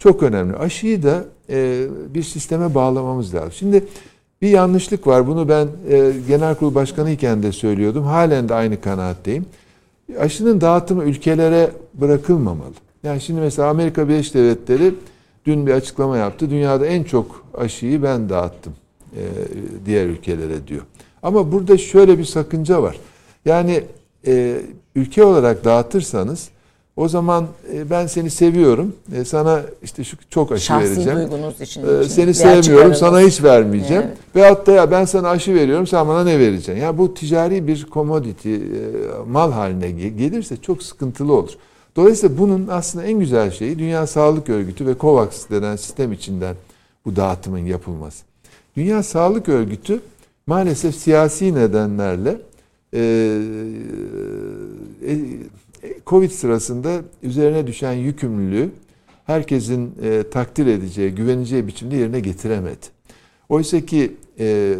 çok önemli. Aşıyı da bir sisteme bağlamamız lazım. Şimdi bir yanlışlık var. Bunu ben genel kurul başkanı iken de söylüyordum. Halen de aynı kanaatteyim. Aşının dağıtımı ülkelere bırakılmamalı. Yani şimdi mesela Amerika Birleşik Devletleri dün bir açıklama yaptı. Dünyada en çok aşıyı ben dağıttım diğer ülkelere diyor. Ama burada şöyle bir sakınca var. Yani e, ülke olarak dağıtırsanız o zaman e, ben seni seviyorum. E, sana işte şu çok aşı
Şahsi
vereceğim.
duygunuz için.
E, seni sevmiyorum. Sana hiç vermeyeceğim. Evet. Veyahut da ya ben sana aşı veriyorum. Sen bana ne vereceksin? Ya yani bu ticari bir commodity, e, mal haline gelirse çok sıkıntılı olur. Dolayısıyla bunun aslında en güzel şeyi Dünya Sağlık Örgütü ve COVAX denen sistem içinden bu dağıtımın yapılması. Dünya Sağlık Örgütü maalesef siyasi nedenlerle e, e, Covid sırasında üzerine düşen yükümlülüğü herkesin e, takdir edeceği, güveneceği biçimde yerine getiremedi. Oysa ki e,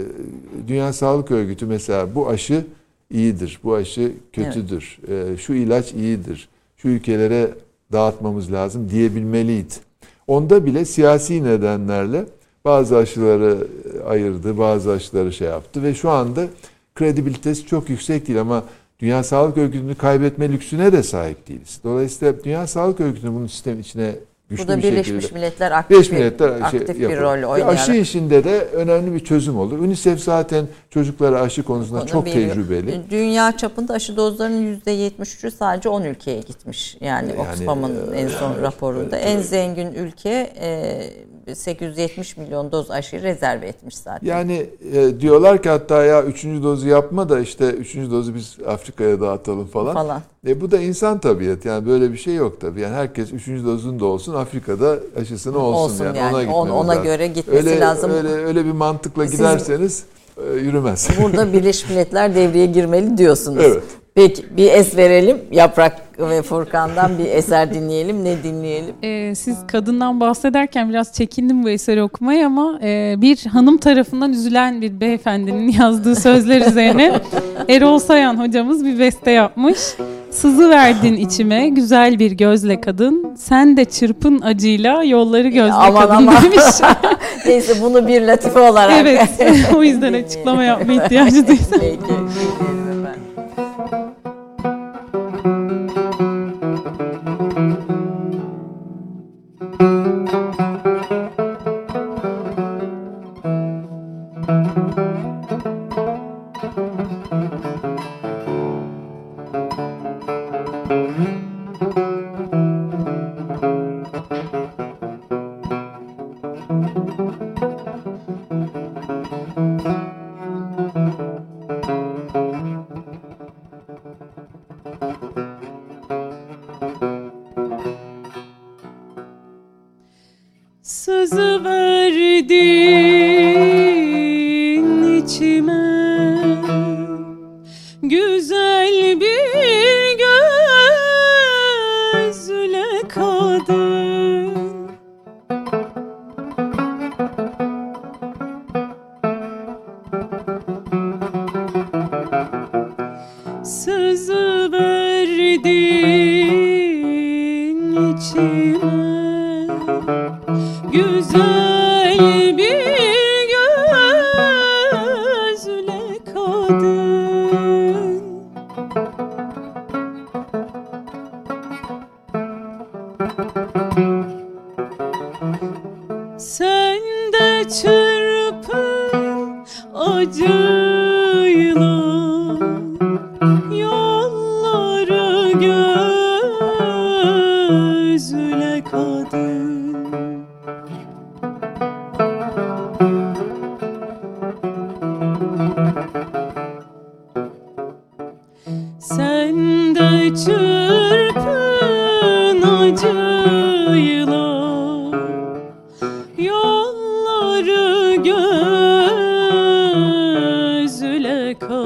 Dünya Sağlık Örgütü mesela bu aşı iyidir, bu aşı kötüdür, evet. e, şu ilaç iyidir, şu ülkelere dağıtmamız lazım diyebilmeliydi. Onda bile siyasi nedenlerle bazı aşıları ayırdı, bazı aşıları şey yaptı ve şu anda kredibilitesi çok yüksek değil ama Dünya Sağlık Örgütü'nü kaybetme lüksüne de sahip değiliz. Dolayısıyla Dünya Sağlık Örgütü'nü bunun sistem içine güçlü
Bu da
bir
Birleşmiş
şekilde.
Milletler aktif,
Birleşmiş Milletler
aktif
şey
bir rol oynayarak.
Aşı işinde de önemli bir çözüm olur. UNICEF zaten çocuklara aşı konusunda Onu çok veriyor. tecrübeli.
Dünya çapında aşı dozlarının %73'ü sadece 10 ülkeye gitmiş. Yani, yani Oxfam'ın e, en son evet, raporunda. Evet, en zengin ülke e, 870 milyon doz aşı rezerve etmiş zaten.
Yani e, diyorlar ki hatta ya üçüncü dozu yapma da işte üçüncü dozu biz Afrika'ya dağıtalım falan. falan. E, bu da insan tabiat yani böyle bir şey yok tabii. Yani herkes üçüncü dozun da olsun Afrika'da aşısını olsun, olsun yani. yani. Ona,
ona, ona göre gitmesi
öyle,
lazım.
Öyle, öyle bir mantıkla Siz, giderseniz e, yürümez.
Burada Birleşmiş Milletler devreye girmeli diyorsunuz.
Evet.
Peki bir es verelim. Yaprak ve Furkan'dan bir eser dinleyelim. Ne dinleyelim?
Ee, siz kadından bahsederken biraz çekindim bu eseri okumaya ama e, bir hanım tarafından üzülen bir beyefendinin yazdığı sözler üzerine Erol Sayan hocamız bir beste yapmış. Sızı verdin içime güzel bir gözle kadın. Sen de çırpın acıyla yolları gözle aman kadın aman. demiş.
Neyse bunu bir latife olarak.
Evet o yüzden açıklama yapma ihtiyacı duydum. Peki.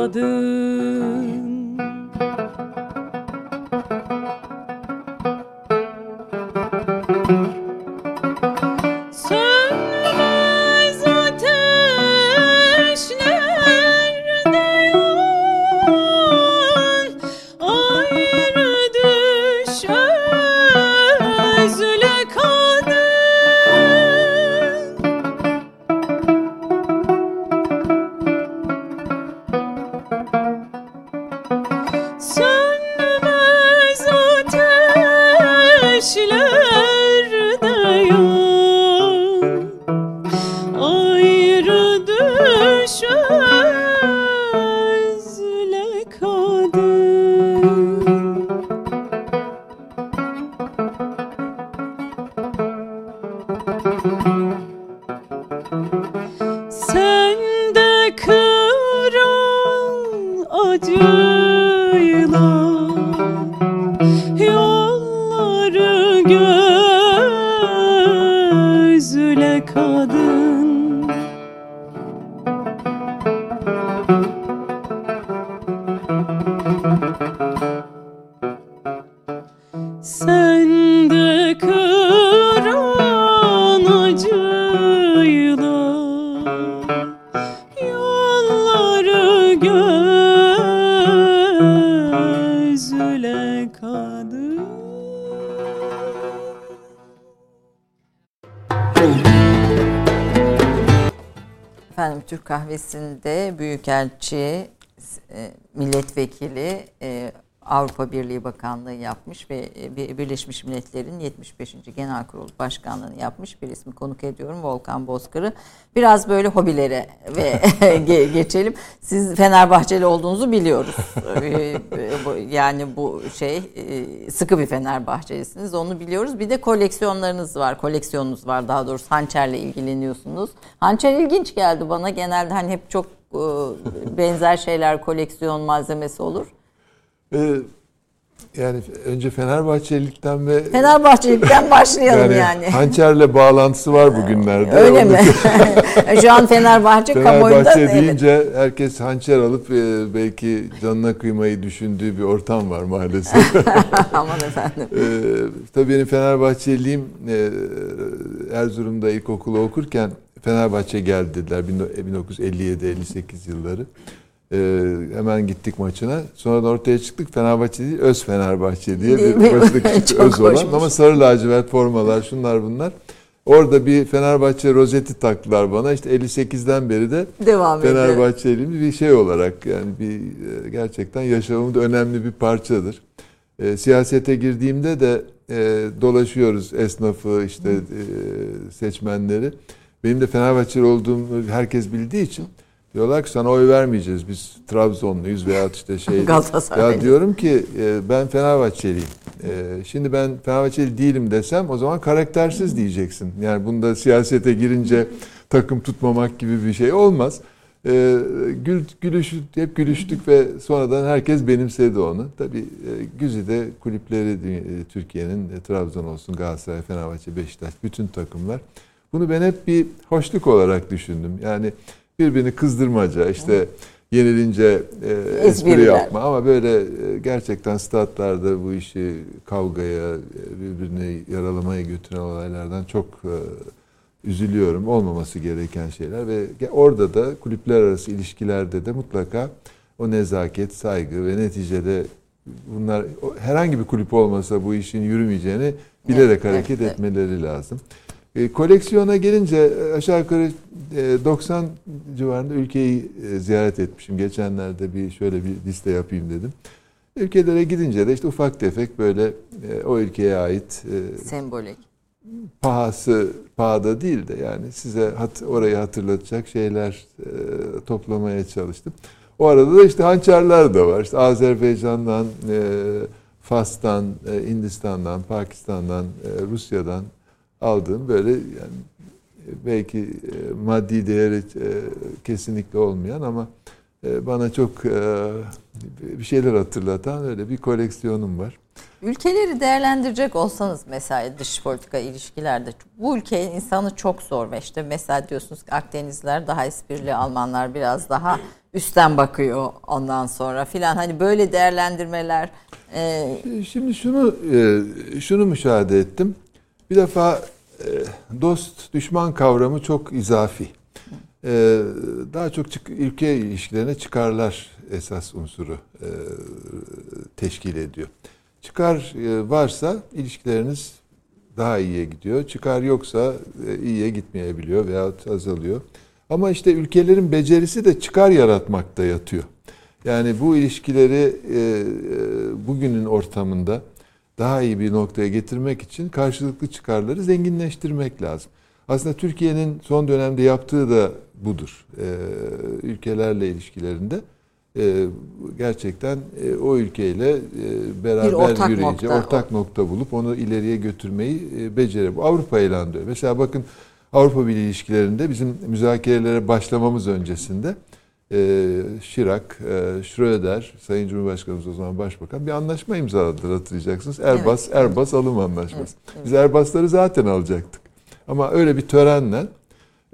do.
Kahvesinde Büyükelçi, e, milletvekili, Avrupa Birliği Bakanlığı yapmış ve e, Birleşmiş Milletler'in 75. Genel Kurulu Başkanlığı'nı yapmış bir ismi konuk ediyorum Volkan Bozkır'ı. Biraz böyle hobilere ve geçelim. Siz Fenerbahçeli olduğunuzu biliyoruz. yani bu şey sıkı bir Fenerbahçelisiniz onu biliyoruz. Bir de koleksiyonlarınız var. Koleksiyonunuz var daha doğrusu hançerle ilgileniyorsunuz. Hançer ilginç geldi bana. Genelde hani hep çok benzer şeyler koleksiyon malzemesi olur.
Ee, yani önce Fenerbahçelilikten ve
Fenerbahçelikten başlayalım yani. yani.
Hançerle bağlantısı var bugünlerde.
Öyle mi? Şu an Fenerbahçe, kamuoyunda
Fenerbahçe deyince evet. herkes hançer alıp e, belki canına kıymayı düşündüğü bir ortam var maalesef.
Aman efendim.
ee, tabii benim Fenerbahçeliliğim e, Erzurum'da ilkokulu okurken Fenerbahçe geldi dediler 1957-58 yılları. Ee, hemen gittik maçına. Sonra da ortaya çıktık Fenerbahçe değil, Öz Fenerbahçe diye bir başlık çıktı Öz olan. Hoşmuş. Ama sarı lacivert formalar şunlar bunlar. Orada bir Fenerbahçe rozeti taktılar bana. İşte 58'den beri de Devam Fenerbahçeliyim bir şey olarak yani bir e, gerçekten yaşamımda önemli bir parçadır. E, siyasete girdiğimde de e, dolaşıyoruz esnafı işte e, seçmenleri. Benim de Fenerbahçeli olduğumu herkes bildiği için Diyorlar ki sana oy vermeyeceğiz biz Trabzonluyuz veya işte şey. ya diyorum ki e, ben Fenerbahçeliyim. E, şimdi ben Fenerbahçeli değilim desem o zaman karaktersiz diyeceksin. Yani bunda siyasete girince takım tutmamak gibi bir şey olmaz. E, gül, gülüş, hep gülüştük ve sonradan herkes benimsedi onu. Tabii Güzide kulüpleri Türkiye'nin Trabzon olsun, Galatasaray, Fenerbahçe, Beşiktaş bütün takımlar. Bunu ben hep bir hoşluk olarak düşündüm. Yani birbirini kızdırmaca işte yenilince e, espri yapma ama böyle e, gerçekten statlarda bu işi kavgaya e, birbirini yaralamaya götüren olaylardan çok e, üzülüyorum. Olmaması gereken şeyler ve orada da kulüpler arası ilişkilerde de mutlaka o nezaket, saygı ve neticede bunlar herhangi bir kulüp olmasa bu işin yürümeyeceğini bilerek evet, hareket evet. etmeleri lazım. E, koleksiyona gelince e, aşağı yukarı e, 90 civarında ülkeyi e, ziyaret etmişim. Geçenlerde bir şöyle bir liste yapayım dedim. Ülkelere gidince de işte ufak tefek böyle e, o ülkeye ait
e, sembolik
pahası pahada değil de yani size hat, orayı hatırlatacak şeyler e, toplamaya çalıştım. O arada da işte hançerler de var. İşte Azerbaycan'dan, e, Fas'tan, e, Hindistan'dan, Pakistan'dan, e, Rusya'dan aldığım böyle yani belki e, maddi değeri e, kesinlikle olmayan ama e, bana çok e, bir şeyler hatırlatan öyle bir koleksiyonum var.
Ülkeleri değerlendirecek olsanız mesela dış politika ilişkilerde bu ülke insanı çok zor ve işte mesela diyorsunuz ki Akdenizler daha esprili Almanlar biraz daha üstten bakıyor ondan sonra filan hani böyle değerlendirmeler
e... şimdi şunu e, şunu müşahede ettim bir defa e, dost düşman kavramı çok izafi e, daha çok ülke ilişkilerine çıkarlar esas unsuru teşkil ediyor çıkar varsa ilişkileriniz daha iyiye gidiyor. Çıkar yoksa iyiye gitmeyebiliyor veya azalıyor. Ama işte ülkelerin becerisi de çıkar yaratmakta yatıyor. Yani bu ilişkileri e, e, bugünün ortamında daha iyi bir noktaya getirmek için karşılıklı çıkarları zenginleştirmek lazım. Aslında Türkiye'nin son dönemde yaptığı da budur. E, ülkelerle ilişkilerinde gerçekten o ülkeyle beraber ortak yürüyünce nokta. ortak nokta bulup onu ileriye götürmeyi beceri. Bu Avrupa eğlanda. Mesela bakın Avrupa Birliği ilişkilerinde bizim müzakerelere başlamamız öncesinde e, Şirak, e, Schröder, Sayın Cumhurbaşkanımız o zaman Başbakan bir anlaşma imzaladılar hatırlayacaksınız. Erbas, evet. Erbas alım anlaşması. Evet, evet. Biz Erbasları zaten alacaktık. Ama öyle bir törenle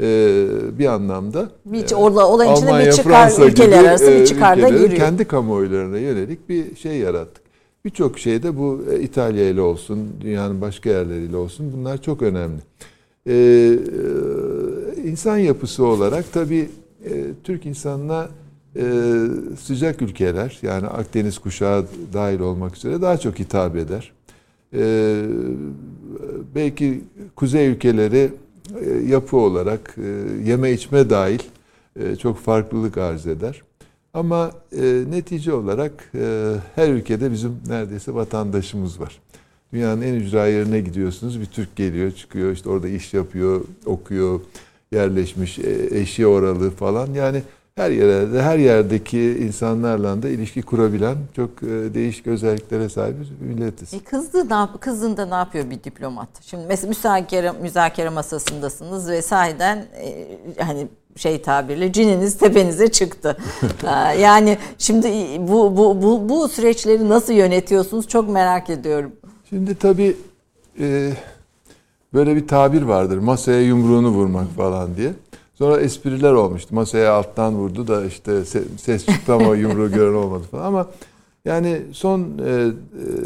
e, bir anlamda
bir, e, orada olayın içinde bir çıkar Fransa ülkeler gibi, arası bir e, çıkar da giriyor.
Kendi kamuoylarına yönelik bir şey yarattık. Birçok şeyde bu e, İtalya ile olsun, dünyanın başka yerleriyle olsun bunlar çok önemli. Ee, e, insan yapısı olarak tabii e, Türk insanına e, sıcak ülkeler yani Akdeniz kuşağı dahil olmak üzere daha çok hitap eder. E, belki kuzey ülkeleri e, yapı olarak e, yeme içme dahil e, çok farklılık arz eder. Ama e, netice olarak e, her ülkede bizim neredeyse vatandaşımız var. Dünyanın en ücra yerine gidiyorsunuz. Bir Türk geliyor, çıkıyor, işte orada iş yapıyor, okuyor, yerleşmiş, e, eşi oralı falan. Yani her yerde, her yerdeki insanlarla da ilişki kurabilen çok e, değişik özelliklere sahip bir milletiz.
E kızdı, ne yap kızdığında ne yapıyor bir diplomat? Şimdi mesela müzakere, müzakere masasındasınız ve sahiden e, hani şey tabirle cininiz tepenize çıktı. yani şimdi bu, bu, bu, bu süreçleri nasıl yönetiyorsunuz çok merak ediyorum.
Şimdi tabii e, böyle bir tabir vardır. Masaya yumruğunu vurmak falan diye. Sonra espriler olmuştu. Masaya alttan vurdu da işte ses çıktı ama yumruğu gören olmadı falan. Ama yani son e, e,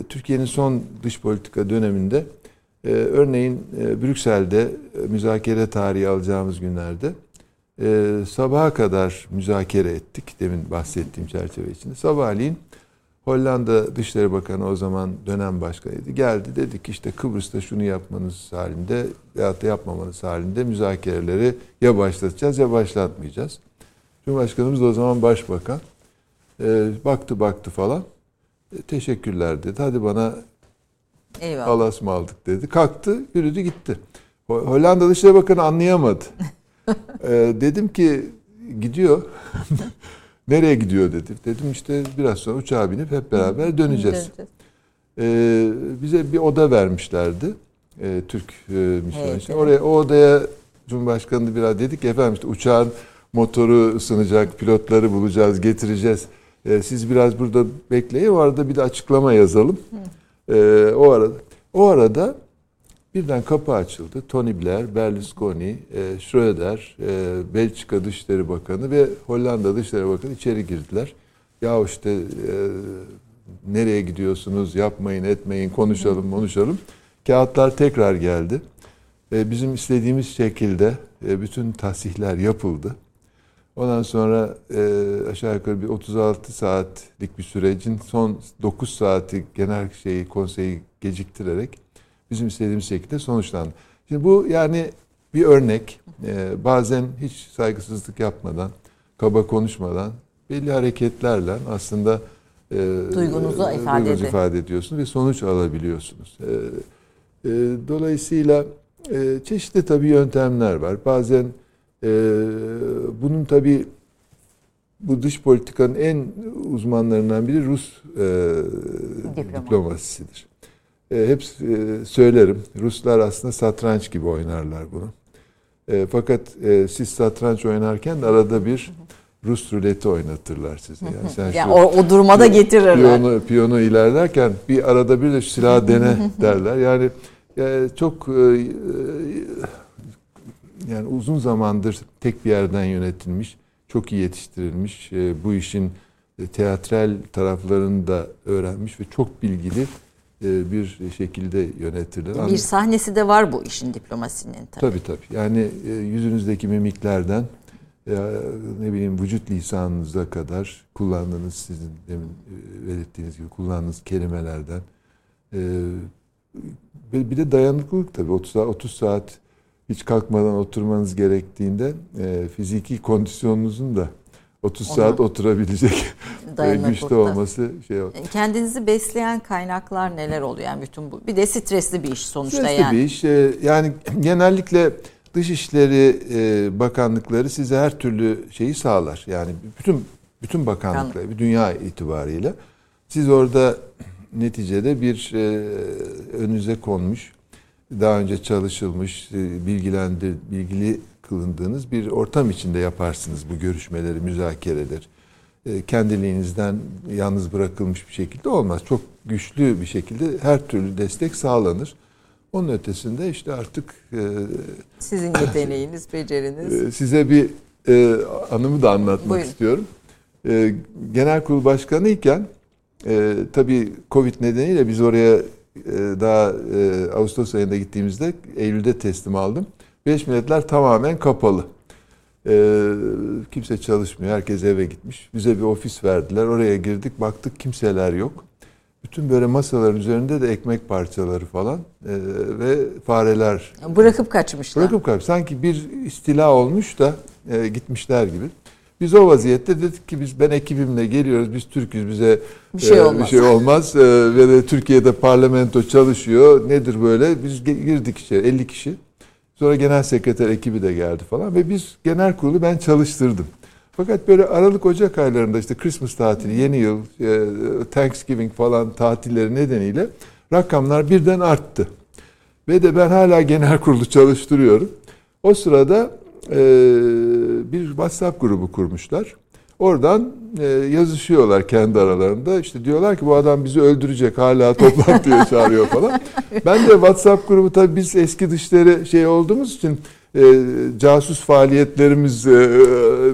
Türkiye'nin son dış politika döneminde e, örneğin Brüksel'de müzakere tarihi alacağımız günlerde sabaha kadar müzakere ettik. Demin bahsettiğim çerçeve içinde. Sabahleyin Hollanda Dışişleri Bakanı o zaman dönem başkanıydı. Geldi dedi ki işte Kıbrıs'ta şunu yapmanız halinde veyahut da yapmamanız halinde müzakereleri ya başlatacağız ya başlatmayacağız. Cumhurbaşkanımız da o zaman başbakan. E, baktı baktı falan. E, teşekkürler dedi. Hadi bana Eyvallah. alas mı aldık dedi. Kalktı yürüdü gitti. Hollanda Dışişleri Bakanı anlayamadı. e, dedim ki gidiyor. Nereye gidiyor dedi. Dedim işte biraz sonra uçağa binip hep beraber döneceğiz. Ee, bize bir oda vermişlerdi. Ee, Türk e, misyon için. Oraya o odaya Cumhurbaşkanı biraz dedik ki efendim işte uçağın motoru ısınacak, pilotları bulacağız, getireceğiz. Ee, siz biraz burada bekleyin. O arada bir de açıklama yazalım. Ee, o arada o arada Birden kapı açıldı. Tony Blair, Berlusconi, e, Schröder, e, Belçika Dışişleri Bakanı ve Hollanda Dışişleri Bakanı içeri girdiler. Ya işte e, nereye gidiyorsunuz, yapmayın, etmeyin, konuşalım, konuşalım. Kağıtlar tekrar geldi. E, bizim istediğimiz şekilde e, bütün tahsihler yapıldı. Ondan sonra e, aşağı yukarı bir 36 saatlik bir sürecin son 9 saati genel şeyi konseyi geciktirerek bizim istediğimiz şekilde sonuçlandı. Şimdi bu yani bir örnek. E, bazen hiç saygısızlık yapmadan, kaba konuşmadan belli hareketlerle aslında
e, duygunuzu e, ifade, duygunuzu
ifade ediyorsunuz ve sonuç alabiliyorsunuz. E, e, dolayısıyla e, çeşitli tabii yöntemler var. Bazen e, bunun tabii bu dış politikanın en uzmanlarından biri Rus e, diplomasisidir. E, hep e, söylerim. Ruslar aslında satranç gibi oynarlar bunu. E, fakat e, siz satranç oynarken de arada bir Rus ruleti oynatırlar size.
Yani, sen yani şu, o, o duruma getirirler.
Piyonu, piyonu ilerlerken bir arada bir de şu silahı dene derler. Yani e, çok e, yani uzun zamandır tek bir yerden yönetilmiş, çok iyi yetiştirilmiş, e, bu işin e, teatral taraflarını da öğrenmiş ve çok bilgili e, bir şekilde yönetilir.
Bir sahnesi de var bu işin diplomasinin
tabii. Tabii tabii. Yani yüzünüzdeki mimiklerden ne bileyim vücut lisanınıza kadar kullandığınız sizin demin belirttiğiniz gibi kullandığınız kelimelerden bir de dayanıklılık tabii 30 30 saat hiç kalkmadan oturmanız gerektiğinde e, fiziki kondisyonunuzun da 30 Ona saat oturabilecek e, güçte olması şey
oldu. Kendinizi besleyen kaynaklar neler oluyor yani bütün bu? Bir de stresli bir iş sonuçta
stresli
yani.
bir iş. E, yani genellikle Dışişleri e, Bakanlıkları size her türlü şeyi sağlar. Yani bütün bütün bakanlıklar, bir dünya itibariyle siz orada neticede bir e, önünüze konmuş daha önce çalışılmış, e, bilgilendir, bilgili kılındığınız bir ortam içinde yaparsınız bu görüşmeleri, müzakereler. E, kendiliğinizden yalnız bırakılmış bir şekilde olmaz. Çok güçlü bir şekilde her türlü destek sağlanır. Onun ötesinde işte artık
e, sizin yeteneğiniz, beceriniz.
Size bir anımı da anlatmak Buyurun. istiyorum. Genel Kurul Başkanı iken tabii Covid nedeniyle biz oraya daha e, Ağustos ayında gittiğimizde Eylül'de teslim aldım. Beş Milletler tamamen kapalı. Ee, kimse çalışmıyor. Herkes eve gitmiş. Bize bir ofis verdiler. Oraya girdik. Baktık kimseler yok. Bütün böyle masaların üzerinde de ekmek parçaları falan e, ve fareler.
Bırakıp kaçmışlar.
Bırakıp kaçmış. Sanki bir istila olmuş da e, gitmişler gibi. Biz o vaziyette dedik ki biz ben ekibimle geliyoruz. Biz Türk'üz bize bir şey e, olmaz. Bir şey olmaz. E, ve de Türkiye'de parlamento çalışıyor. Nedir böyle? Biz girdik içeri 50 kişi. Sonra genel sekreter ekibi de geldi falan ve biz genel kurulu ben çalıştırdım. Fakat böyle Aralık Ocak aylarında işte Christmas tatili, yeni yıl, e, Thanksgiving falan tatilleri nedeniyle rakamlar birden arttı. Ve de ben hala genel kurulu çalıştırıyorum. O sırada e, bir WhatsApp grubu kurmuşlar. Oradan e, yazışıyorlar kendi aralarında. İşte diyorlar ki bu adam bizi öldürecek hala toplantıya çağırıyor falan. Ben de WhatsApp grubu tabii biz eski dışları şey olduğumuz için e, casus faaliyetlerimiz e,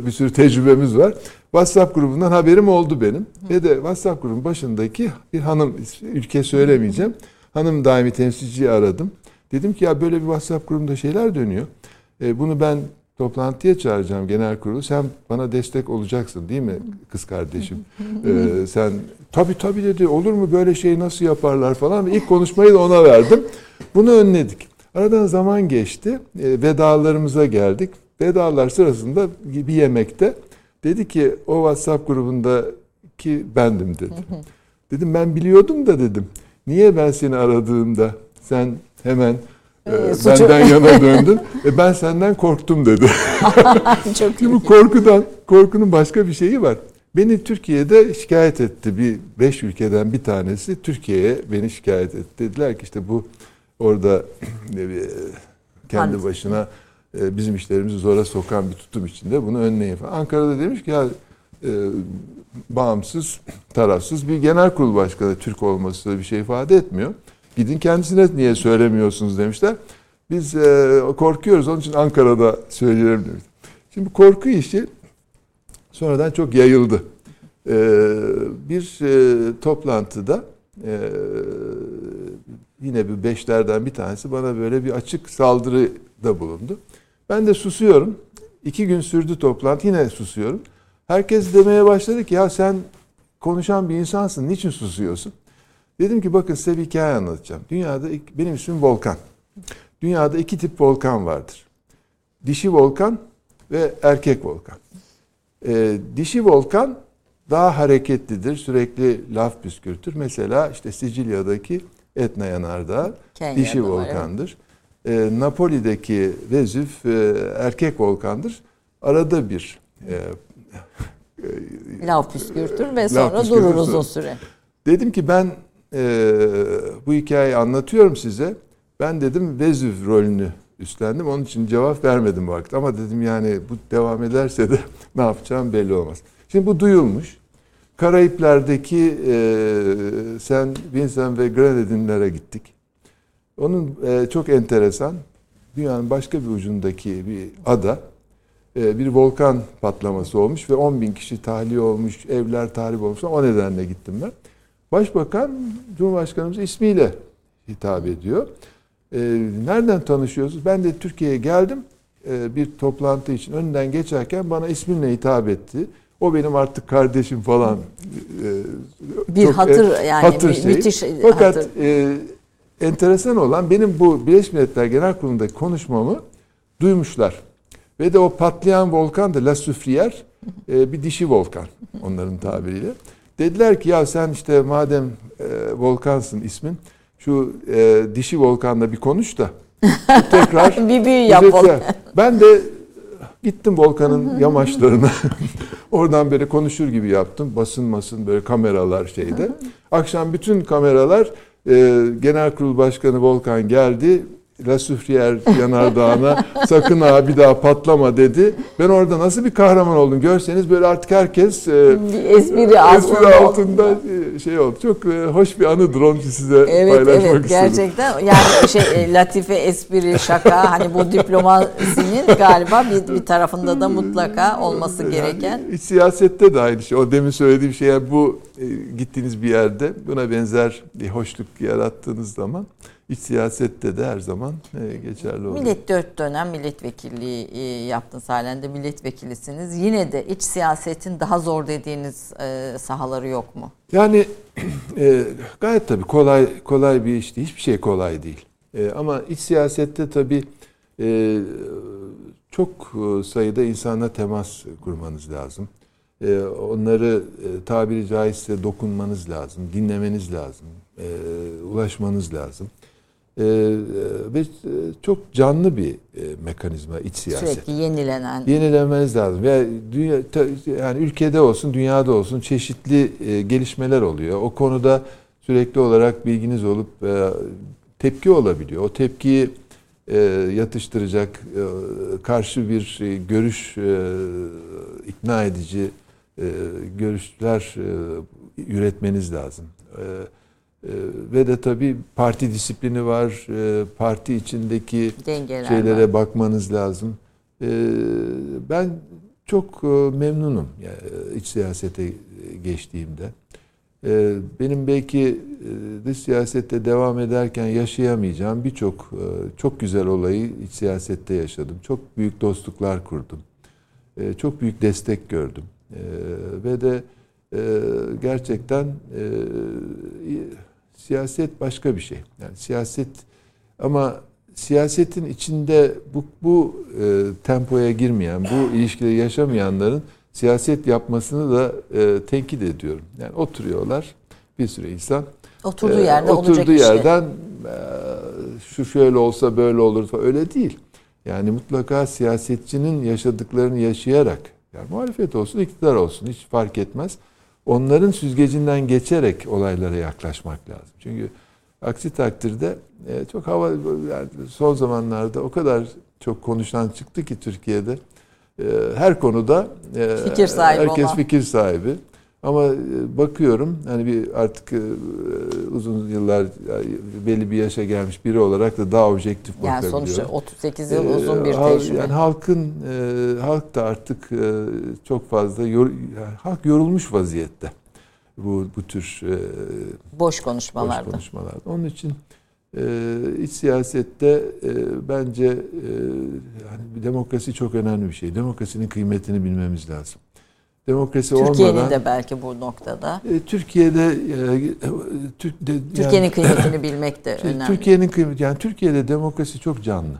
bir sürü tecrübemiz var. WhatsApp grubundan haberim oldu benim. Ve de WhatsApp grubun başındaki bir hanım ülke söylemeyeceğim. Hanım daimi temsilciyi aradım. Dedim ki ya böyle bir WhatsApp grubunda şeyler dönüyor. E, bunu ben toplantıya çağıracağım genel kurulu. Sen bana destek olacaksın değil mi kız kardeşim? ee, sen tabii tabii dedi olur mu böyle şey nasıl yaparlar falan. İlk konuşmayı da ona verdim. Bunu önledik. Aradan zaman geçti. E, vedalarımıza geldik. Vedalar sırasında bir yemekte dedi ki o WhatsApp grubundaki bendim dedi. Dedim ben biliyordum da dedim. Niye ben seni aradığımda sen hemen ee, benden yana döndün. E ben senden korktum dedi. Çok iyi. Bu korkudan, korkunun başka bir şeyi var. Beni Türkiye'de şikayet etti. Bir beş ülkeden bir tanesi Türkiye'ye beni şikayet etti. Dediler ki işte bu orada e, kendi başına e, bizim işlerimizi zora sokan bir tutum içinde bunu önleyin falan. Ankara'da demiş ki ya e, bağımsız, tarafsız bir genel kurul başkanı Türk olması bir şey ifade etmiyor. Gidin kendisine niye söylemiyorsunuz demişler. Biz e, korkuyoruz onun için Ankara'da söyleyelim demiş. Şimdi korku işi sonradan çok yayıldı. E, bir e, toplantıda yine bir beşlerden bir tanesi bana böyle bir açık saldırıda bulundu. Ben de susuyorum. İki gün sürdü toplantı yine susuyorum. Herkes demeye başladı ki ya sen konuşan bir insansın niçin susuyorsun? Dedim ki bakın size bir hikaye anlatacağım. Dünyada benim ismim Volkan. Dünyada iki tip volkan vardır. Dişi volkan ve erkek volkan. Ee, dişi volkan daha hareketlidir. Sürekli laf püskürtür. Mesela işte Sicilya'daki Etna Yanardağ dişi volkandır. Ee, Napoli'deki Vezüv e, erkek volkandır. Arada bir e,
e, laf püskürtür ve sonra püskürtür. durur uzun süre.
Dedim ki ben e, bu hikayeyi anlatıyorum size. Ben dedim Vezüv rolünü üstlendim. Onun için cevap vermedim vakit. Ama dedim yani bu devam ederse de ne yapacağım belli olmaz. Şimdi bu duyulmuş. Karayipler'deki e, Sen Vincent ve Grenadinlere gittik. Onun e, çok enteresan dünyanın başka bir ucundaki bir ada e, bir volkan patlaması olmuş ve 10 bin kişi tahliye olmuş, evler tahrip olmuş. O nedenle gittim ben. Başbakan Cumhurbaşkanımız ismiyle hitap ediyor. E, nereden tanışıyorsunuz? Ben de Türkiye'ye geldim e, bir toplantı için. Önünden geçerken bana isminle hitap etti. O benim artık kardeşim falan.
E, bir çok, hatır e, yani hatır şey. müthiş
Fakat hatır. E, enteresan olan benim bu Birleşmiş Milletler Genel Kurulu'ndaki konuşmamı duymuşlar. Ve de o patlayan volkan da La Soufrière e, bir dişi volkan onların tabiriyle. Dediler ki ya sen işte madem e, volkansın ismin şu e, dişi volkanla bir konuş da tekrar
bir büyü yapalım.
Ben de gittim volkanın yamaçlarına. Oradan böyle konuşur gibi yaptım. Basın masın böyle kameralar şeyde. Akşam bütün kameralar e, Genel Kurul Başkanı Volkan geldi. La Süfriyer yanardağına sakın ha bir daha patlama dedi. Ben orada nasıl bir kahraman oldum görseniz böyle artık herkes
e, bir espri,
espri altında e, şey oldu. Çok e, hoş bir anıdır onu size evet, paylaşmak evet, istedim.
Gerçekten yani şey latife, espri, şaka hani bu diplomasinin galiba bir, bir tarafında da mutlaka olması gereken.
Yani, siyasette de aynı şey. O demin söylediğim şey yani bu gittiğiniz bir yerde buna benzer bir hoşluk yarattığınız zaman iç siyasette de her zaman e, geçerli olur.
Millet dört dönem milletvekilliği e, yaptınız halen de milletvekilisiniz. Yine de iç siyasetin daha zor dediğiniz e, sahaları yok mu?
Yani e, gayet tabii kolay kolay bir iş değil. Hiçbir şey kolay değil. E, ama iç siyasette tabii e, çok sayıda insana temas kurmanız lazım. E, onları e, tabiri caizse dokunmanız lazım, dinlemeniz lazım, e, ulaşmanız lazım. Ee, ve çok canlı bir e, mekanizma iç siyaset.
Sürekli yenilenen.
Yenilenmeniz lazım. Yani, dünya, yani ülkede olsun, dünyada olsun çeşitli e, gelişmeler oluyor. O konuda sürekli olarak bilginiz olup e, tepki olabiliyor. O tepkiyi yatıştıracak karşı bir görüş ikna edici görüşler üretmeniz lazım. Ee, ve de tabii parti disiplini var. Ee, parti içindeki Dengeler şeylere var. bakmanız lazım. Ee, ben çok e, memnunum yani iç siyasete geçtiğimde. Benim belki e, dış siyasette devam ederken yaşayamayacağım birçok e, çok güzel olayı iç siyasette yaşadım. Çok büyük dostluklar kurdum. Çok büyük destek gördüm. Ve de gerçekten siyaset başka bir şey. Yani siyaset ama siyasetin içinde bu, bu e, tempoya girmeyen, bu ilişkileri yaşamayanların siyaset yapmasını da e, tenkit ediyorum. Yani oturuyorlar bir sürü insan.
Oturduğu e, yerde
oturduğu
olacak
yerden işte. e, şu şöyle olsa böyle olur falan öyle değil. Yani mutlaka siyasetçinin yaşadıklarını yaşayarak yani muhalefet olsun, iktidar olsun hiç fark etmez onların süzgecinden geçerek olaylara yaklaşmak lazım. Çünkü aksi takdirde e, çok hava yani son zamanlarda o kadar çok konuşan çıktı ki Türkiye'de e, her konuda e,
fikir sahibi
herkes olan. fikir sahibi. Ama e, bakıyorum hani bir artık e, uzun yıllar belli bir yaşa gelmiş biri olarak da daha objektif yani bakabiliyorum.
Yani sonuçta 38 yıl uzun bir tecrübe.
Yani halkın halk da artık çok fazla yor, halk yorulmuş vaziyette. Bu bu tür
boş konuşmalarda.
Boş konuşmalarda. Onun için iç siyasette bence yani demokrasi çok önemli bir şey. Demokrasinin kıymetini bilmemiz lazım
demokrasi Türkiye'nin olmadan... de belki bu noktada.
E, Türkiye'de
e, Türk de, Türkiye'nin yani, kıymetini bilmek de önemli.
Türkiye'nin kıymeti yani Türkiye'de demokrasi çok canlı.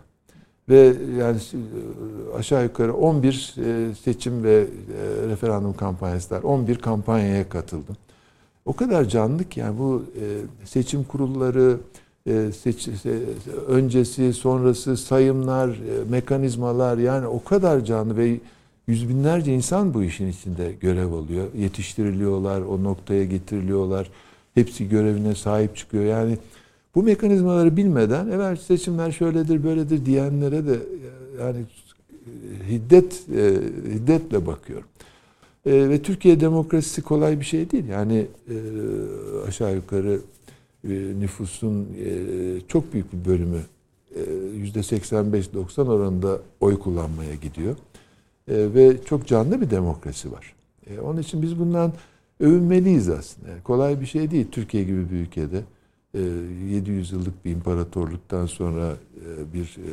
Ve yani e, aşağı yukarı 11 e, seçim ve referandum kampanyası var. 11 kampanyaya katıldım. O kadar canlı ki yani bu seçim kurulları, seç, öncesi, sonrası sayımlar, mekanizmalar yani o kadar canlı ve yüz binlerce insan bu işin içinde görev alıyor. Yetiştiriliyorlar, o noktaya getiriliyorlar. Hepsi görevine sahip çıkıyor. Yani bu mekanizmaları bilmeden evet seçimler şöyledir böyledir diyenlere de yani hiddet e, hiddetle bakıyorum. E, ve Türkiye demokrasisi kolay bir şey değil. Yani e, aşağı yukarı e, nüfusun e, çok büyük bir bölümü yüzde 85-90 oranında oy kullanmaya gidiyor. E, ve çok canlı bir demokrasi var. E, onun için biz bundan övünmeliyiz aslında. Yani kolay bir şey değil Türkiye gibi bir ülkede. E, 700 yıllık bir imparatorluktan sonra e, bir e,